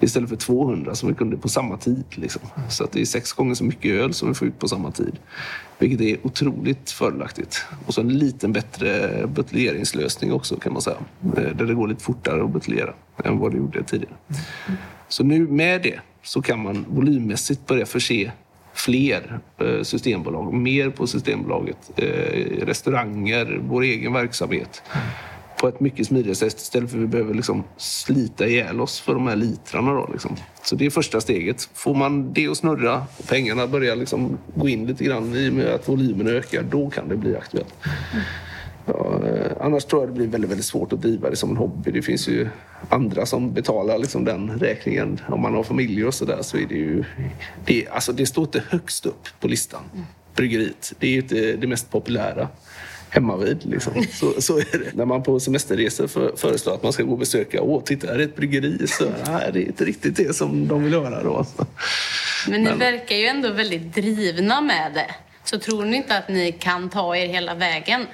istället för 200 som vi kunde på samma tid. Liksom. Så att det är sex gånger så mycket öl som vi får ut på samma tid. Vilket är otroligt fördelaktigt. Och så en liten bättre buteljeringslösning också kan man säga. Eh, där det går lite fortare att buteljera än vad det gjorde tidigare. Så nu med det så kan man volymmässigt börja förse fler eh, systembolag, mer på Systembolaget, eh, restauranger, vår egen verksamhet på ett mycket smidigare sätt istället för att vi behöver liksom slita ihjäl oss för de här litrarna. Då, liksom. Så det är första steget. Får man det att snurra och pengarna börjar liksom gå in lite grann i och med att volymen ökar, då kan det bli aktuellt. Ja, eh, annars tror jag det blir väldigt, väldigt svårt att driva det som en hobby. Det finns ju andra som betalar liksom den räkningen. Om man har familj och sådär så är det ju... Det, alltså det står inte högst upp på listan, bryggeriet. Det är ju inte det mest populära hemma vid. Liksom. Så, så är det. När man på semesterresor för, föreslår att man ska gå och besöka, åh titta här är ett bryggeri, så nej, det är inte riktigt det som de vill höra då. Men ni verkar ju ändå väldigt drivna med det. Så tror ni inte att ni kan ta er hela vägen?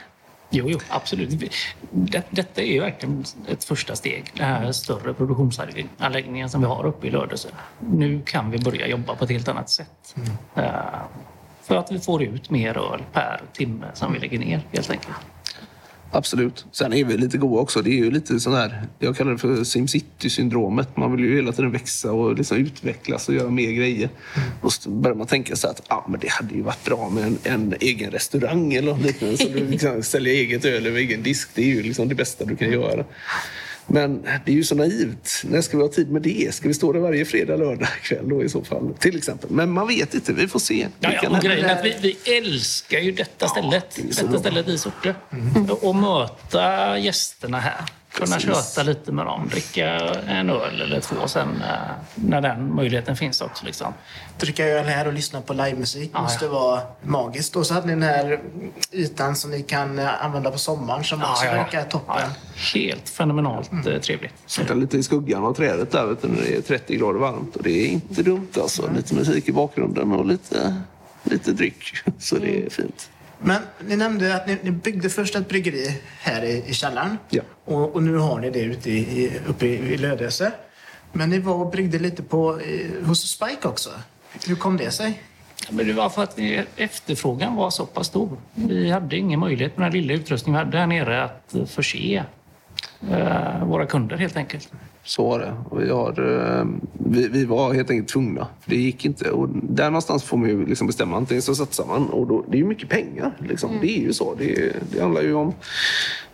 Jo, jo, absolut. Det, detta är ju verkligen ett första steg. Den här större produktionsanläggningen som vi har uppe i Lödöse. Nu kan vi börja jobba på ett helt annat sätt. Eh, för att vi får ut mer öl per timme som vi lägger ner helt enkelt. Absolut. Sen är vi lite goa också. Det är ju lite sån här, jag kallar det för SimCity-syndromet. Man vill ju hela tiden växa och liksom utvecklas och göra mer grejer. Och så börjar man tänka sig att ah, men det hade ju varit bra med en, en egen restaurang eller något liknande. Så du liksom säljer eget öl över egen disk. Det är ju liksom det bästa du kan göra. Men det är ju så naivt. När ska vi ha tid med det? Ska vi stå där varje fredag, lördag kväll då i så fall? Till exempel. Men man vet inte. Vi får se. Ja, ja, och grejen är att vi, vi älskar ju detta stället. det detta stället i Surte. Och möta gästerna här. Kunna köta lite med dem. Dricka en öl eller två sen eh, när den möjligheten finns också. Liksom. Dricka öl här och lyssna på livemusik Ja, måste ja. vara magiskt. Och så hade ni den här ytan som ni kan eh, använda på sommaren som också verkar toppen. Ja, ja. Helt fenomenalt Mm. eh, trevligt. Sitta lite i skuggan av trädet där vet du, när det är 30 grader varmt. Och det är inte dumt alltså. Lite musik i bakgrunden och lite, lite dryck. Så det är fint. Men ni nämnde att ni, ni byggde först ett bryggeri här i, i källaren. Ja. Och, och nu har ni det ute i, i, uppe i, i Lödöse. Men ni var och bryggde lite på, eh, hos Spike också. Hur kom det sig? Men det var för att vi, efterfrågan var så pass stor. Vi hade ingen möjlighet med den lilla utrustningen vi hade här nere att förse eh, våra kunder helt enkelt. Så var det. Och vi, har, eh, vi, vi var helt enkelt tvungna. Det gick inte. Och där någonstans får man ju liksom bestämma. Antingen så satsar man. Och då, det är ju mycket pengar. Liksom. Det är ju så. Det, det handlar ju om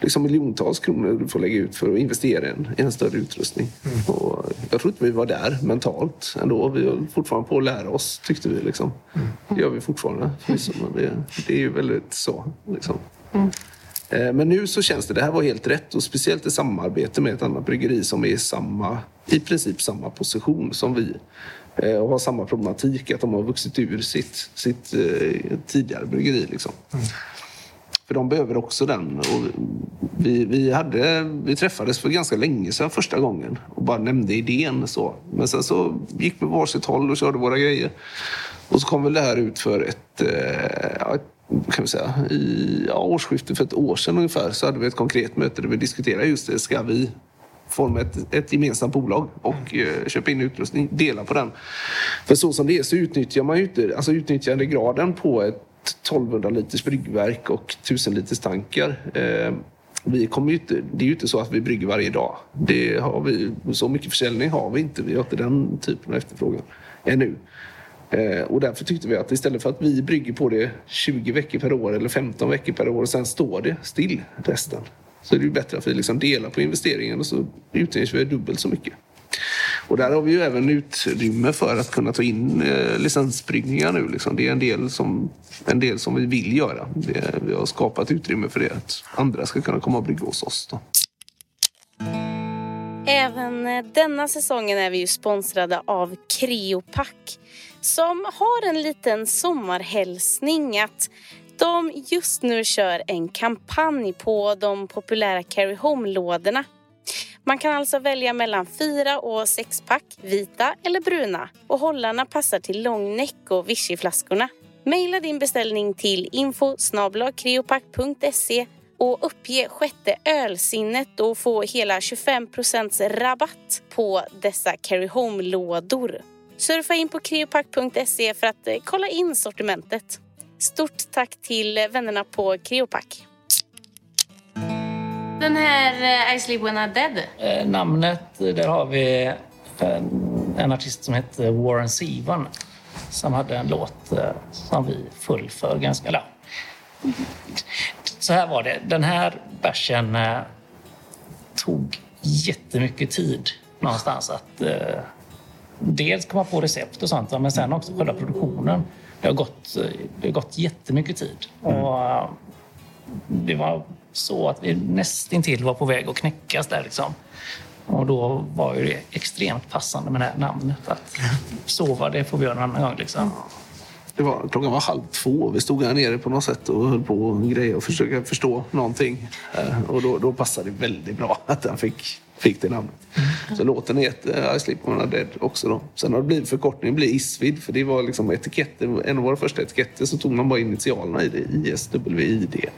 liksom miljontals kronor du får lägga ut för att investera i en, i en större utrustning. Och jag tror inte vi var där mentalt ändå. Vi höll fortfarande på att lära oss, tyckte vi. Liksom. Det gör vi fortfarande. Men det, det är ju väldigt så. Liksom. Eh, Men nu så känns det, det här var helt rätt och speciellt i samarbete med ett annat bryggeri som är i samma, i princip samma position som vi. Eh, Och har samma problematik, att de har vuxit ur sitt, sitt eh, tidigare bryggeri. Liksom. För de behöver också den. Och vi, vi, hade, vi träffades för ganska länge sedan första gången och bara nämnde idén. Så. Men sen så gick vi varsitt håll och körde våra grejer. Och så kom väl det här ut för ett, ett kan vi säga, i ja, årsskiftet för ett år sedan ungefär så hade vi ett konkret möte där vi diskuterade just det. Ska vi forma ett, ett gemensamt bolag och eh, köpa in utrustning, dela på den. För så som det är så utnyttjar man ju inte, alltså utnyttjandegraden på ett 1200 liters bryggverk och 1000 liters tankar. Eh, vi kommer inte, det är ju inte så att vi brygger varje dag. Det har vi, så mycket försäljning har vi inte. Vi har inte den typen av efterfrågan ännu. Eh, och därför tyckte vi att istället för att vi brygger på det 20 veckor per år eller 15 veckor per år och sen står det still resten. Så är det ju bättre att vi liksom delar på investeringen och så utnyttjar vi dubbelt så mycket. Och där har vi ju även utrymme för att kunna ta in eh, licensbryggningar nu. Liksom. Det är en del, som, en del som vi vill göra. Det, vi har skapat utrymme för det. Att andra ska kunna komma och brygga hos oss. Då. Även eh, denna säsongen är vi ju sponsrade av Creopack som har en liten sommarhälsning att de just nu kör en kampanj på de populära Carry Home-lådorna. Man kan alltså välja mellan fyra och sexpack, vita eller bruna. Och hållarna passar till långnäck och vichyflaskorna. Maila din beställning till info och uppge sjätte ölsinnet och få hela 25% rabatt på dessa carry home-lådor. Surfa in på creopack.se för att eh, kolla in sortimentet. Stort tack till vännerna på Creopack. Den här uh, I sleep when I'm dead. Eh, namnet, där har vi en, en artist som heter Warren Zevon som hade en låt eh, som vi föll för ganska... Eller, så här var det. Den här bärsen eh, tog jättemycket tid någonstans att eh, dels komma på recept och sånt, men sen också själva produktionen. Det har gått, det har gått jättemycket tid. Och, eh, det var så att vi nästintill var på väg att knäckas där. Liksom. Och då var ju det extremt passande med det här namnet. Att sova, det får vi göra en annan gång. Liksom. Det var, klockan var halv två. Vi stod här nere på något sätt och höll på och grejer och försöka förstå någonting. Eh, och då, då passade det väldigt bra att den fick fick det namnet. Så låten heter I sleep when I'm dead också. Då. Sen har det blivit förkortningen blir Isvid för det var liksom etiketter, en av våra första etiketter så tog man bara initialerna i det, ISWID.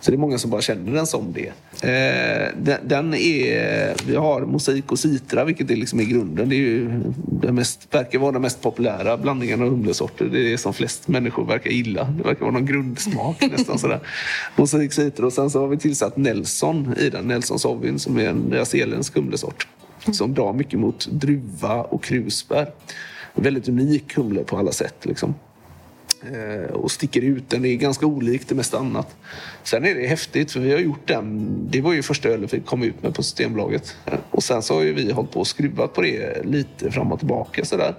Så det är många som bara känner den som det. Eh, den, den, är, vi har mosaik och citra vilket är liksom i grunden. Det är ju det mest, verkar vara den mest populära blandningen av humlesorter. Det är det som flest människor verkar gilla. Det verkar vara någon grundsmak nästan sådär. Mosaik, citra och sen så har vi tillsatt Nelson i den. Nelson Sauvin som är en nyzeeländsk humlesort som drar mycket mot druva och krusbär. Väldigt unik humle på alla sätt. Liksom. Eh, och sticker ut. Den är ganska olik det mesta annat. Sen är det häftigt för vi har gjort den. Det var ju första ölen vi kom ut med på Systembolaget. Och sen så har ju vi hållit på och skruvat på det lite fram och tillbaka. Sådär.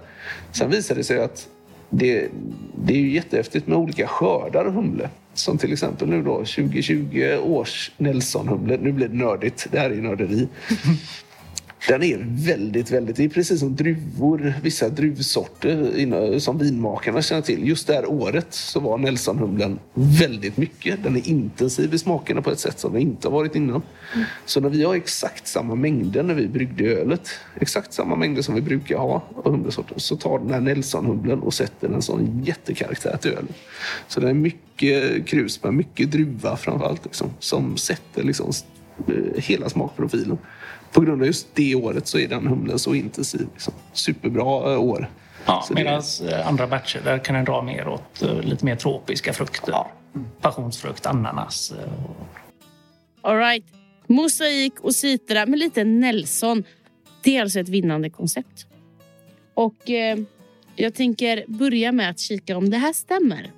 Sen visade det sig att det, det är ju jättehäftigt med olika skördar humle. Som till exempel nu då 2020 års Nelson-humle. Nu blir det nördigt. Det här är ju nörderi. Den är väldigt, väldigt... Det är precis som druvor, vissa druvsorter som vinmakarna känner till. Just det här året så var Nelsonhumlen väldigt mycket. Den är intensiv i smakerna på ett sätt som den inte har varit innan. Så när vi har exakt samma mängder när vi bryggde ölet, exakt samma mängder som vi brukar ha av humlesorter, så tar den här Nelsonhumlen och sätter en sån jättekaraktär till ölet. Så det är mycket krusbär, mycket druva framförallt, liksom, som sätter liksom, eh, hela smakprofilen på grund av just det året så är den humlen så intensiv. Liksom. Superbra eh, år. Ja, Medan eh, andra batcher där kan den dra mer åt uh, lite mer tropiska frukter. Ja. Passionsfrukt, ananas. All right. Mosaik och citra med lite Nelson. Det är alltså ett vinnande koncept. Och eh, jag tänker börja med att kika om det här stämmer.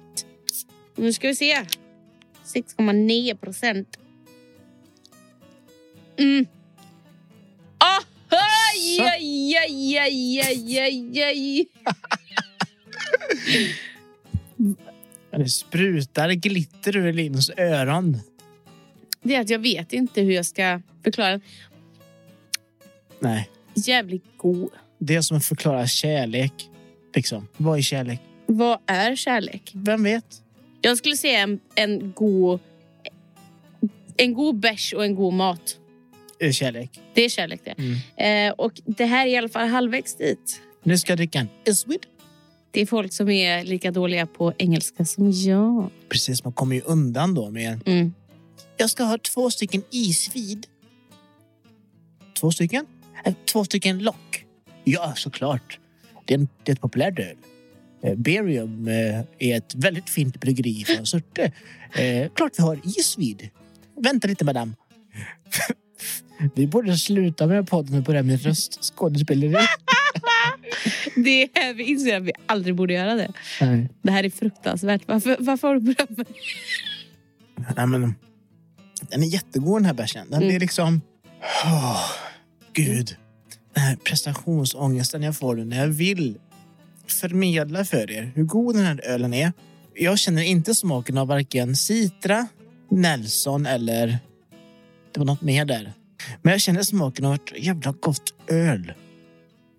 Nu ska vi se. 6,9 procent. Mm. Aj, aj, aj, aj, aj, aj, aj. Det sprutar glitter ur Linus öron. Det är att jag vet inte hur jag ska förklara. Nej. Jävligt god. Det är som att förklara kärlek. Liksom. Vad är kärlek? Vad är kärlek? Vem vet? Jag skulle säga en, en god... En god bärs och en god mat är kärlek. Det är kärlek det. Mm. Eh, och det här är i alla fall halvvägs dit. Nu ska jag dricka en Iswid. Det är folk som är lika dåliga på engelska som jag. Precis, man kommer ju undan då med... Mm. Jag ska ha två stycken isvid. Två stycken? Äh, två stycken lock. Ja, såklart. Det är, en, det är ett populärt öl. Eh, Berium eh, är ett väldigt fint bryggeri från Surte. Eh, klart vi har isvid. Vänta lite, madame. Vi borde sluta med podden och börja med röstskådespeleri. det är, vi inser att vi aldrig borde göra det. Nej. Det här är fruktansvärt. Varför, varför har du med Nej, men, Den är jättegod den här bärsen. Den mm. är liksom... Oh, Gud. Den här prestationsångesten jag får när jag vill förmedla för er hur god den här ölen är. Jag känner inte smaken av varken Citra, Nelson eller det var något mer där. Men jag känner smaken av ett jävla gott öl.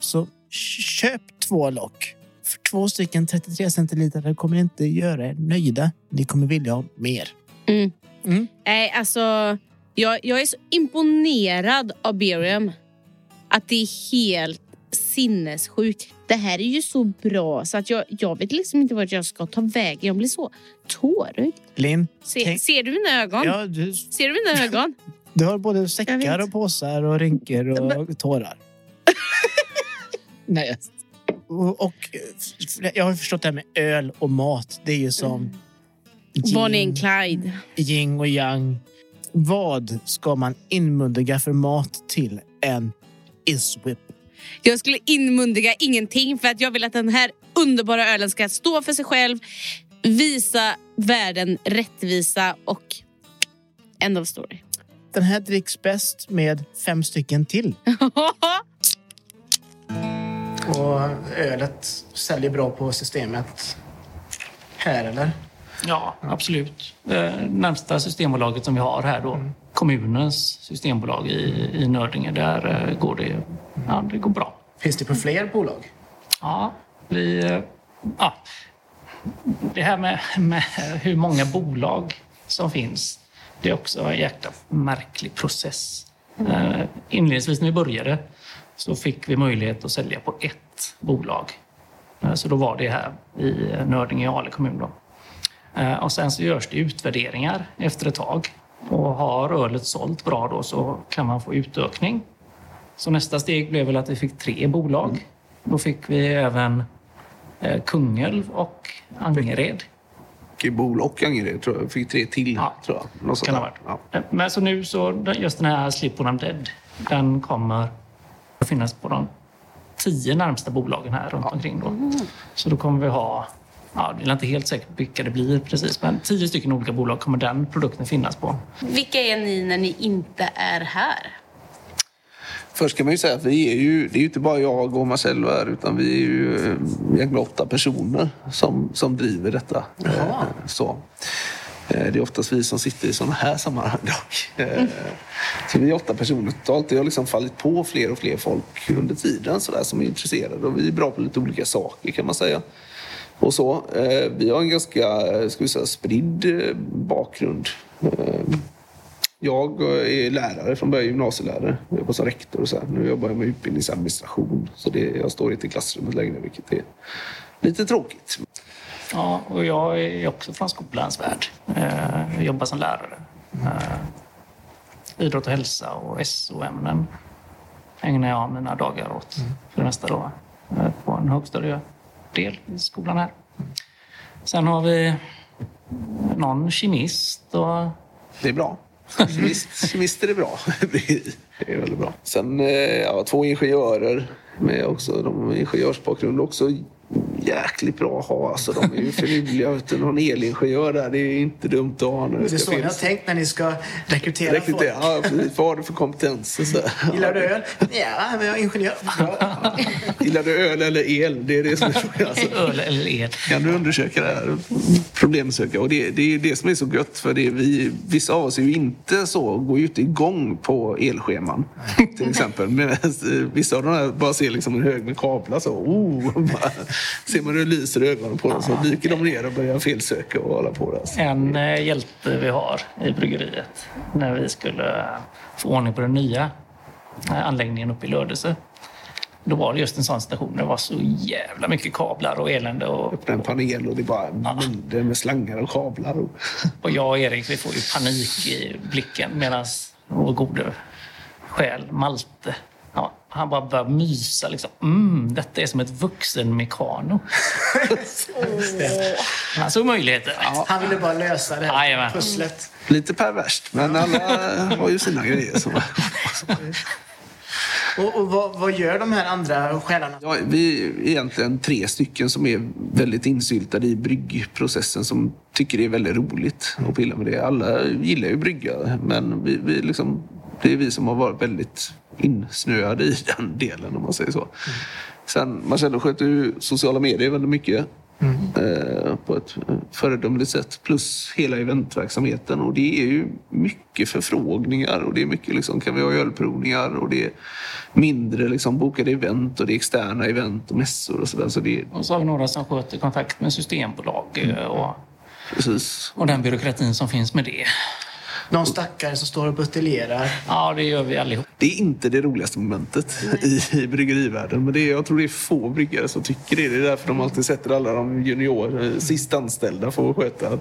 Så köp två lock. För två stycken 33 centiliter kommer inte göra er nöjda. Ni kommer vilja ha mer. Mm. Mm. Nej, alltså. Jag, jag är så imponerad av Berium. Att det är helt sinnessjukt. Det här är ju så bra så att jag, jag vet liksom inte vart jag ska ta vägen. Jag blir så tårögd. Linn, Se, Ser du mina ögon? ja, du, Ser du mina ögon? du har både säckar och påsar och rynkor och tårar. Nej. Och, och jag har förstått det här med öl och mat. Det är ju som Bonnie yin, and Clyde. yin och yang. Vad ska man inmundiga för mat till en iswhip? Jag skulle inmundiga ingenting för att jag vill att den här underbara ölen ska stå för sig själv, visa världen rättvisa och end of story. Den här dricks bäst med fem stycken till. Och ölet säljer bra på systemet här, eller? Ja, absolut. Det närmsta systembolaget som vi har här då, kommunens systembolag i, i Nördinge, där eh, går det, ja, det går bra. Finns det på fler bolag? Ja, vi... eh, Ja, det här med, med hur många bolag som finns, det är också en jäkla märklig process. Mm. Inledningsvis när vi började så fick vi möjlighet att sälja på ett bolag. Eh, så då var det här i Nördinge i Ale kommun. Då. Eh, och sen så görs det utvärderingar efter ett tag. Och har ölet sålt bra då så kan man få utökning. Så nästa steg blev väl att vi fick tre bolag. Då fick vi även Kungälv och Angered. Bol och Angered tror jag. Fick tre till. Ja. tror jag. Något sånt Kan ha varit. Ja. Men så nu så just den här Sleep When I'm Dead, den kommer att finnas på de tio närmsta bolagen här runt omkring. Då. Så då kommer vi ha, ja, det är inte helt säkert vilka det blir precis, men tio stycken olika bolag kommer den produkten finnas på. Vilka är ni när ni inte är här? Först kan man ju säga att vi är ju, det är ju inte bara jag och Marcello här utan vi är ju eh, egentligen åtta personer som, som driver detta. Eh, Så. Eh, Det är oftast vi som sitter i sådana här sammanhang dock. Så vi är åtta personer totalt. Det har liksom fallit på fler och fler folk under tiden så där, som är intresserade och vi är bra på lite olika saker kan man säga. Och så. Vi har en ganska ska vi säga, spridd bakgrund. Eh, jag är lärare från början, gymnasielärare. Jag jobbar som rektor och så här. Nu jobbar jag med utbildningsadministration. Så det, jag står inte i klassrummet längre, vilket är lite tråkigt. Ja, och jag är också från skolans värld. Eh, Jag jobbar som lärare. Eh, Idrott och hälsa och SO-ämnen ägnar jag mina dagar åt för det mesta då, eh, på en högstadiedel i skolan här. Sen har vi någon kemist och Det är bra. Kemist, kemist är det bra. Det är väldigt bra. Sen eh, ja, två ingenjörer med också. De har ingenjörsbakgrund också jäkligt bra att ha. Alltså, de är ju finurliga. Någon elingenjör där, det är inte dumt att ha. när Det är så ni har tänkt när ni ska rekrytera Rekrytera. folk. Ja, precis. Vad har du för kompetens? Och så. Gillar du öl? Ja, men jag är ingenjör. Bra. Gillar du öl eller el? Det är det som är frågan. Alltså, öl eller el. kan du undersöka det här? Problemsöka. Och det, det är det som är så gött. För det vi, vissa av oss är ju inte så, går ju inte igång på elscheman. Till exempel. Medan vissa av de här bara ser liksom en hög med kablar. Så, oh, bara, ser man hur det lyser i ögonen på dem så dyker de ner och börjar felsöka och hålla på. Så. En eh, hjälte vi har i bryggeriet när vi skulle få ordning på den nya eh, anläggningen uppe i Lödöse. Då var det just en sån station. Det var så jävla mycket kablar och elände. Och, Öppna en panel och det är bara mängder med slangar och kablar. Och... och jag och Erik vi får ju panik i blicken medan vår gode själ Malte Ja, han bara börjar mysa. Liksom. Mm, detta är som ett vuxenmekano. Han såg möjligheter. Han ville bara lösa det här Jajamän. pusslet. Lite perverst, men alla har ju sina grejer. Och, och vad, vad gör de här andra själarna? Ja, vi är egentligen tre stycken som är väldigt insyltade i bryggprocessen som tycker det är väldigt roligt att pilla med det. Alla gillar ju brygga, men vi, vi liksom, det är vi som har varit väldigt insnöade i den delen om man säger så. Sen Marcello sköter ju sociala medier väldigt mycket. Eh, på ett föredömligt sätt. Plus hela eventverksamheten. Och det är ju mycket förfrågningar och det är mycket liksom, kan vi ha ölprovningar och det är mindre liksom, bokade event och det är externa event och mässor och sådär. Så det Och så har vi några som sköter kontakt med systembolag eh, och, precis. och den byråkratin som finns med det. Någon stackare som står och buteljerar. Ja, det gör vi allihop. Det är inte det roligaste momentet i, i bryggerivärlden. Men det är, jag tror det är få bryggare som tycker det. Det är därför de alltid sätter alla de junior, sist anställda för att sköta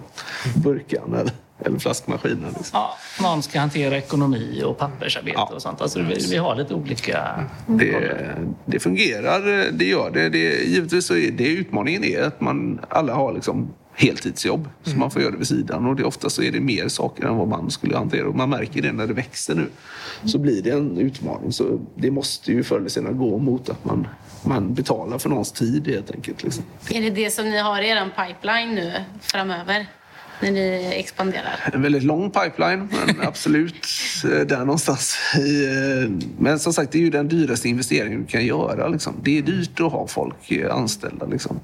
burkan eller, eller flaskmaskinen. Liksom. Ja, någon ska hantera ekonomi och pappersarbete Ja. och sånt. Alltså, vi, vi har lite olika... Det, det fungerar, det gör det. det givetvis så är det utmaningen är att man alla har liksom heltidsjobb. Så man får göra det vid sidan. Och det, ofta så är det mer saker än vad man skulle hantera. Och man märker det när det växer nu. Så blir det en utmaning. Så det måste ju förr eller senare gå mot att man, man betalar för någons tid helt enkelt. Liksom. Är det det som ni har i er pipeline nu framöver? När ni expanderar? En väldigt lång pipeline, men absolut eh, där någonstans. Eh, Men som sagt, det är ju den dyraste investeringen du kan göra. Liksom. Det är dyrt att ha folk eh, anställda. Liksom.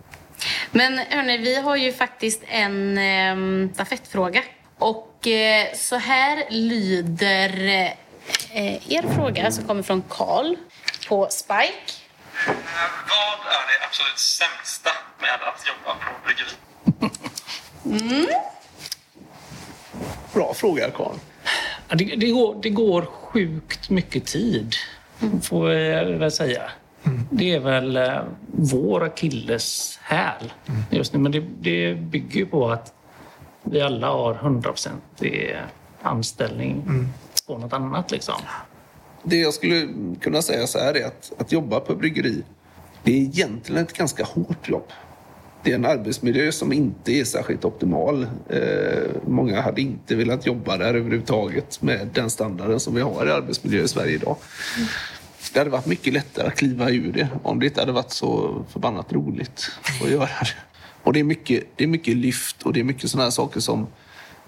Men hörni, vi har ju faktiskt en eh, stafettfråga. Och eh, så här lyder eh, er fråga som kommer från Karl på Spike. Vad är det absolut sämsta med att jobba på bryggeri? Bra fråga, Karl. Det, det, går, det går sjukt mycket tid, får jag väl säga. Det är väl eh, vår akilleshäl just nu. Men det, det bygger ju på att vi alla har 100% anställning på något annat. Liksom. Det jag skulle kunna säga så här är att, att jobba på bryggeri, det är egentligen ett ganska hårt jobb. Det är en arbetsmiljö som inte är särskilt optimal. Eh, många hade inte velat jobba där överhuvudtaget med den standarden som vi har i arbetsmiljö i Sverige idag. Det hade varit mycket lättare att kliva ur det om det inte hade varit så förbannat roligt att göra det. Och det är mycket, det är mycket lyft och det är mycket sådana här saker som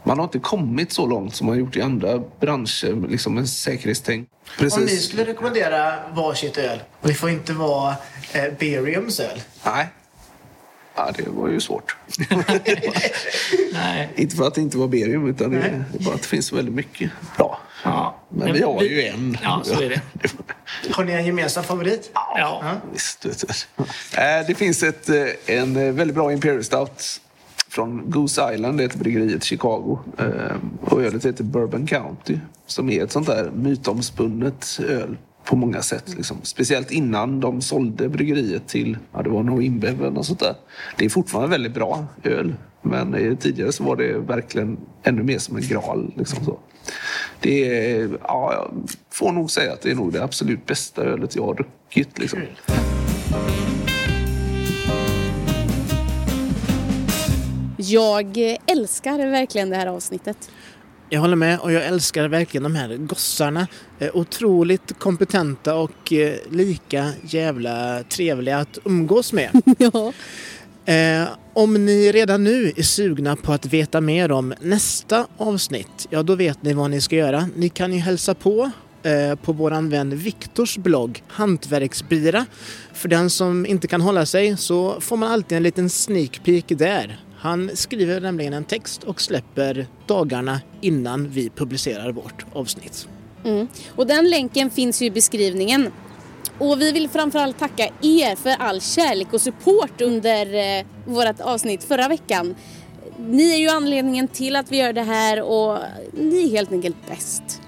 man har inte kommit så långt som man har gjort i andra branscher, liksom med säkerhetstänk. Om ni skulle rekommendera varsitt öl, och det får inte vara eh, Beriums öl. Nej. Ja, det var ju svårt. Nej. inte för att det inte var berium, utan det är bara att det finns väldigt mycket bra. Ja. Men vi har ju en. Ja, så är det. Har ni en gemensam favorit? Ja. Visst, vet du. Eh, Det finns ett, eh, en eh, väldigt bra Imperial Stout från Goose Island, det heter bryggeriet Chicago. Eh, Och ölet heter Bourbon County, som är ett sånt där mytomspunnet öl på många sätt. Liksom. Speciellt innan de sålde bryggeriet till, ja det var nog Inbev eller något sånt där. Det är fortfarande väldigt bra öl. Men eh, tidigare så var det verkligen ännu mer som en graal. Liksom så. Det är, ja, jag får nog säga att det är nog det absolut bästa ölet jag har druckit. Liksom. Jag älskar verkligen det här avsnittet. Jag håller med och jag älskar verkligen de här gossarna. Eh, otroligt kompetenta och eh, lika jävla trevliga att umgås med. ja. Eh, om ni redan nu är sugna på att veta mer om nästa avsnitt, ja då vet ni vad ni ska göra. Ni kan ju hälsa på eh, på våran vän Viktors blogg Hantverksbira. För den som inte kan hålla sig så får man alltid en liten sneak peek där. Han skriver nämligen en text och släpper dagarna innan vi publicerar vårt avsnitt. Mm. Och den länken finns ju i beskrivningen. Och vi vill framförallt tacka er för all kärlek och support under eh, vårt avsnitt förra veckan. Ni är ju anledningen till att vi gör det här och ni är helt enkelt bäst.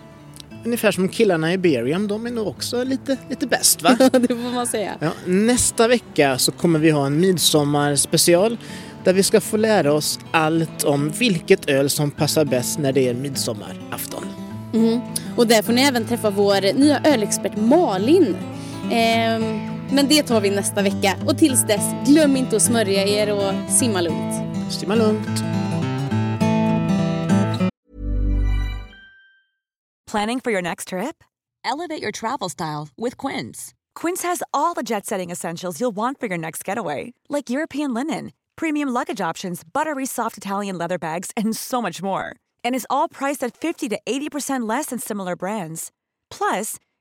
Ungefär som killarna i Berium, de är nog också lite, lite bäst va? det får man säga. Ja, nästa vecka så kommer vi ha en midsommarspecial där vi ska få lära oss allt om vilket öl som passar bäst när det är midsommarafton. Mhm. Och där får ni även träffa vår nya ölexpert Malin. Ehm, men det tar vi nästa vecka. Och tills dess, glöm inte att smörja er och simma lugnt. Simma lugnt. Planning for your next trip? Elevate your travel style with Quince. Quince has all the jet setting essentials you'll want for your next getaway, like European linen, premium luggage options, buttery soft Italian leather bags, and so much more. And is all priced at 50 to 80% less than similar brands. Plus,